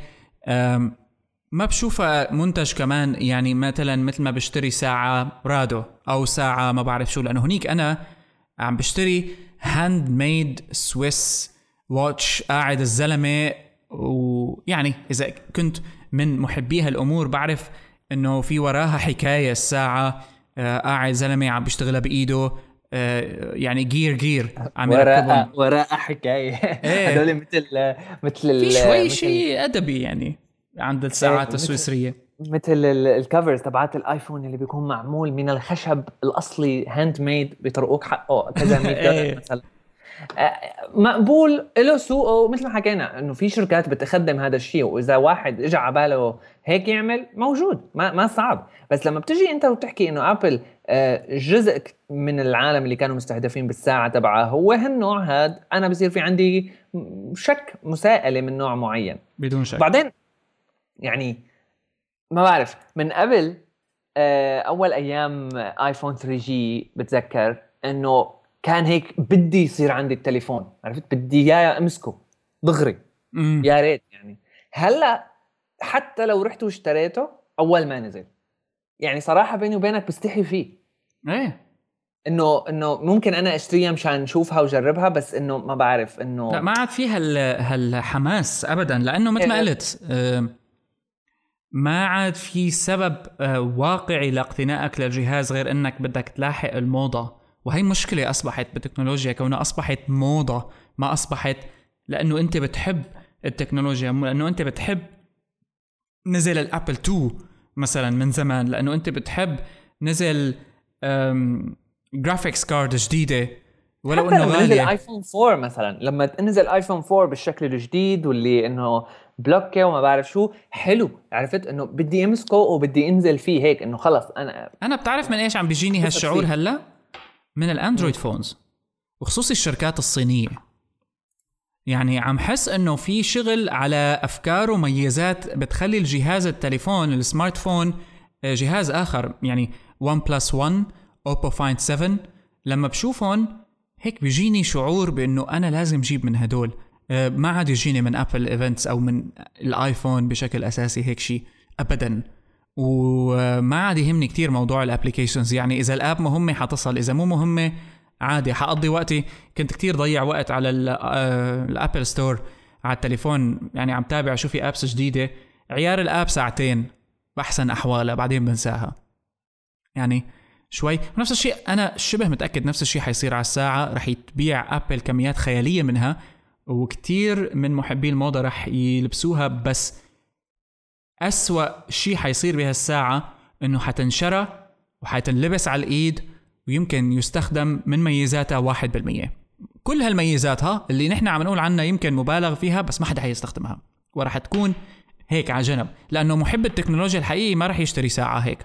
ما بشوفها منتج كمان يعني مثلا مثل ما بشتري ساعة رادو أو ساعة ما بعرف شو لأنه هنيك أنا عم بشتري handmade Swiss watch قاعد الزلمة ويعني إذا كنت من محبي هالأمور بعرف إنه في وراها حكاية الساعة آه، قاعد زلمة عم بيشتغلها بإيده آه، يعني gear gear عم وراء وراء حكاية. إيه. هذول مثل مثل في شوي شيء أدبي يعني. عند الساعات السويسرية. مثل ال covers تبعات ال iPhone اللي بيكون معمول من الخشب الأصلي handmade بيطرقوك حقه كذا 100 [laughs] دولار إيه. مثلا. آه، مقبول له سوقه مثل ما حكينا إنه في شركات بتخدم هذا الشيء وإذا واحد اجى على باله هيك يعمل موجود ما ما صعب. بس لما بتجي أنت وتحكي إنه ابل آه، جزء من العالم اللي كانوا مستهدفين بالساعة تبعها هو هالنوع هذا أنا بصير في عندي شك مساءلة من نوع معين. بدون شك. بعدين يعني ما بعرف من قبل آه، أول أيام آيفون 3 جي بتذكر إنه كان هيك بدي يصير عندي التليفون عرفت؟ بدي إياه أمسكه دغري يا ريت يعني. هلأ حتى لو رحت واشتريته أول ما نزل. يعني صراحة بيني وبينك بستحي فيه. إيه. إنه إنه ممكن أنا أشتريها مشان اشوفها وجربها بس إنه ما بعرف إنه لا ما عاد في هال هالحماس ابدا لأنه مثل ما إيه. قلت ما عاد في سبب آه، واقعي لاقتنائك للجهاز غير إنك بدك تلاحق الموضة. وهي مشكلة أصبحت بالتكنولوجيا كونها أصبحت موضة ما أصبحت لأنه أنت بتحب التكنولوجيا لأنه أنت بتحب نزل ال Apple 2 مثلا من زمان لأنه أنت بتحب نزل graphics card جديدة. ولو إنه غالي نزل iPhone 4 مثلا لما نزل iPhone 4 بالشكل الجديد واللي إنه بلوكة وما بعرف شو. حلو عرفت؟ إنه بدي أمسكه وبدي أنزل فيه هيك إنه خلص أنا أنا بتعرف من إيش عم بيجيني هالشعور هلا؟ من ال Android phones وخصوصي الشركات الصينية. يعني عم حس إنه في شغل على أفكار وميزات بتخلي الجهاز التليفون ال smartphone آه، جهاز آخر. يعني OnePlus 1 Oppo Find 7 لما بشوفهم هيك بيجيني شعور بإنه أنا لازم جيب من هدول. ما عاد يجيني من Apple events أو من ال iPhone بشكل أساسي هيك شيء ابدا. وما عاد يهمني كتير موضوع ال applications يعني إذا ال app مهمة حتصل إذا مو مهمة عادي حقضي وقتي. كنت كتير ضيع وقت على ال Apple Store آه، على التليفون. يعني عم تابع شو في apps جديدة. عيار ال app ساعتين بأحسن أحوالها بعدين بنساها. يعني شوي. نفس الشيء أنا شبه متأكد نفس الشيء حيصير على الساعة. رح تبيع Apple كميات خيالية منها. وكتير من محبي الموضة رح يلبسوها بس أسوأ شيء حيصير بهالساعة إنه حتنشرى وحتنلبس على الإيد ويمكن يستخدم من ميزاتها واحد بالمية. كل هالميزاتها اللي نحن عم نقول عنها يمكن مبالغ فيها بس ما حدا حيستخدمها ورح تكون هيك على جنب لأنه محب التكنولوجيا الحقيقي ما رح يشتري ساعة هيك.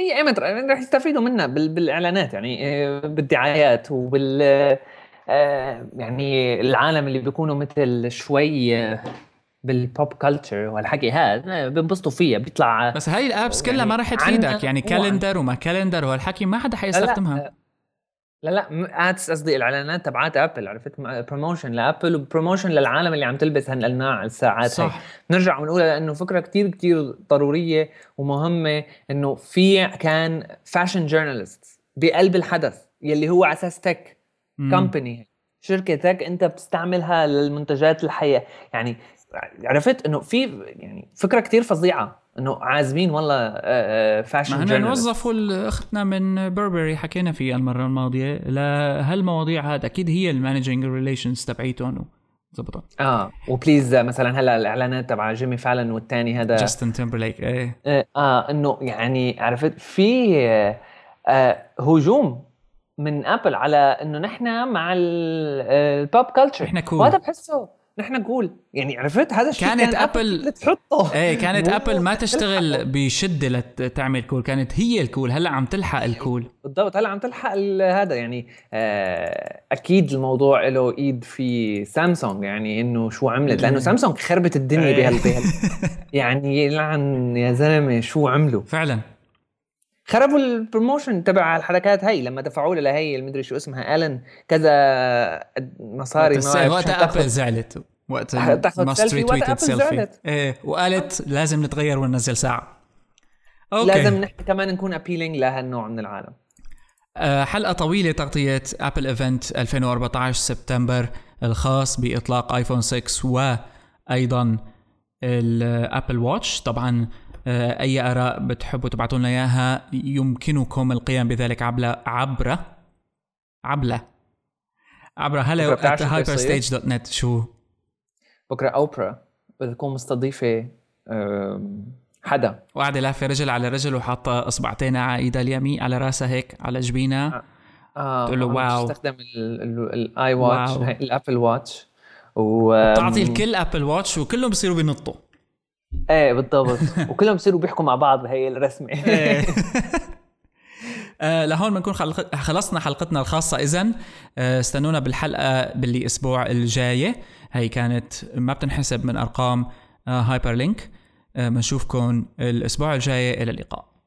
هي ايمت رح يستفيدوا منها بالإعلانات يعني آه، بالدعايات وبال يعني العالم اللي بيكونوا مثل شوي آه، بال pop culture والحكي هذا بينبسطوا فيها بيطلع بس هاي ال apps كلها يعني ما رح تفيدك يعني calendar وما calendar وهالحكي ما حدا حيستخدمها. لا لا ads قصدي الإعلانات تبعات Apple عرفت؟ promotion ل Apple و promotion للعالم اللي عم تلبس هالانواع الساعات صح. هي. نرجع ونقول لأنه فكرة كتير كتير ضرورية ومهمة إنه في كان fashion journalist بقلب الحدث يلي هو على أساس tech company شركة تك أنت بتستعملها للمنتجات الحياة. يعني عرفت إنه في يعني فكرة كتير فظيعة إنه عازمين والله فاشن ما نوظفوا أختنا من بربري حكينا فيها المرة الماضية. لهالمواضيع هذا أكيد هي المانجنج ريليشنز تبعيتهم. زبطت. آه وبليز مثلا هلأ الإعلانات تبع جيمي فالن والثاني هذا. جاستن تيمبرليك إيه. آه إنه يعني عرفت في آه هجوم من Apple على إنه نحن مع ال pop culture إحنا cool وهذا بحسه نحن نقول يعني عرفت؟ هذا الشيء كانت كان Apple تحطه. إيه كانت [laughs] Apple ما تشتغل بشدة لتعمل cool كانت هي ال cool هلأ عم تلحق ال cool بالضبط هلأ عم تلحق هذا. يعني آه أكيد الموضوع له إيد في سامسونج يعني إنه شو عملت؟ لأنه سامسونج خربت الدنيا إيه. بهال بهال [laughs] يعني يلعن يا زلمة شو عملوا؟ فعلا. خربوا ال promotion تبع الحركات هي لما دفعوا لها هي المدري شو اسمها Ellen كذا مصاري وقت Apple زعلت. وقت most retweeted selfie إيه. وقالت لازم نتغير وننزل ساعة. okay. لازم نحن كمان نكون appealing لهالنوع من العالم. آه، حلقة طويلة تغطية Apple event 2014 سبتمبر الخاص بإطلاق iPhone 6 وأيضا ال Apple Watch طبعا أي آراء بتحبوا تبعتوا لنا إياها يمكنكم القيام بذلك عبر عبر عبر عبر هلو نت شو؟ بكرة أوبرا بتكون مستضيفة حدا. وقاعدة لافة رجل على رجل وحاطة إصبعتين على ايدها اليمين على راسها هيك على جبينها. آه, آه تقول له wow. تستخدم ال iWatch ال Apple Watch و تعطي الكل Apple Watch وكلهم بصيروا بينطوا. [laughs] إيه بالضبط. وكلهم بصيروا بيحكوا مع بعض هي الرسمة. [laughs] إيه. [laughs] آه لهون بنكون خلصنا حلقتنا الخاصة. إذا آه استنونا بالحلقة باللي أسبوع الجاية. هي كانت ما بتنحسب من أرقام آه هايبر لينك آه بنشوفكم الأسبوع الجاي إلى اللقاء.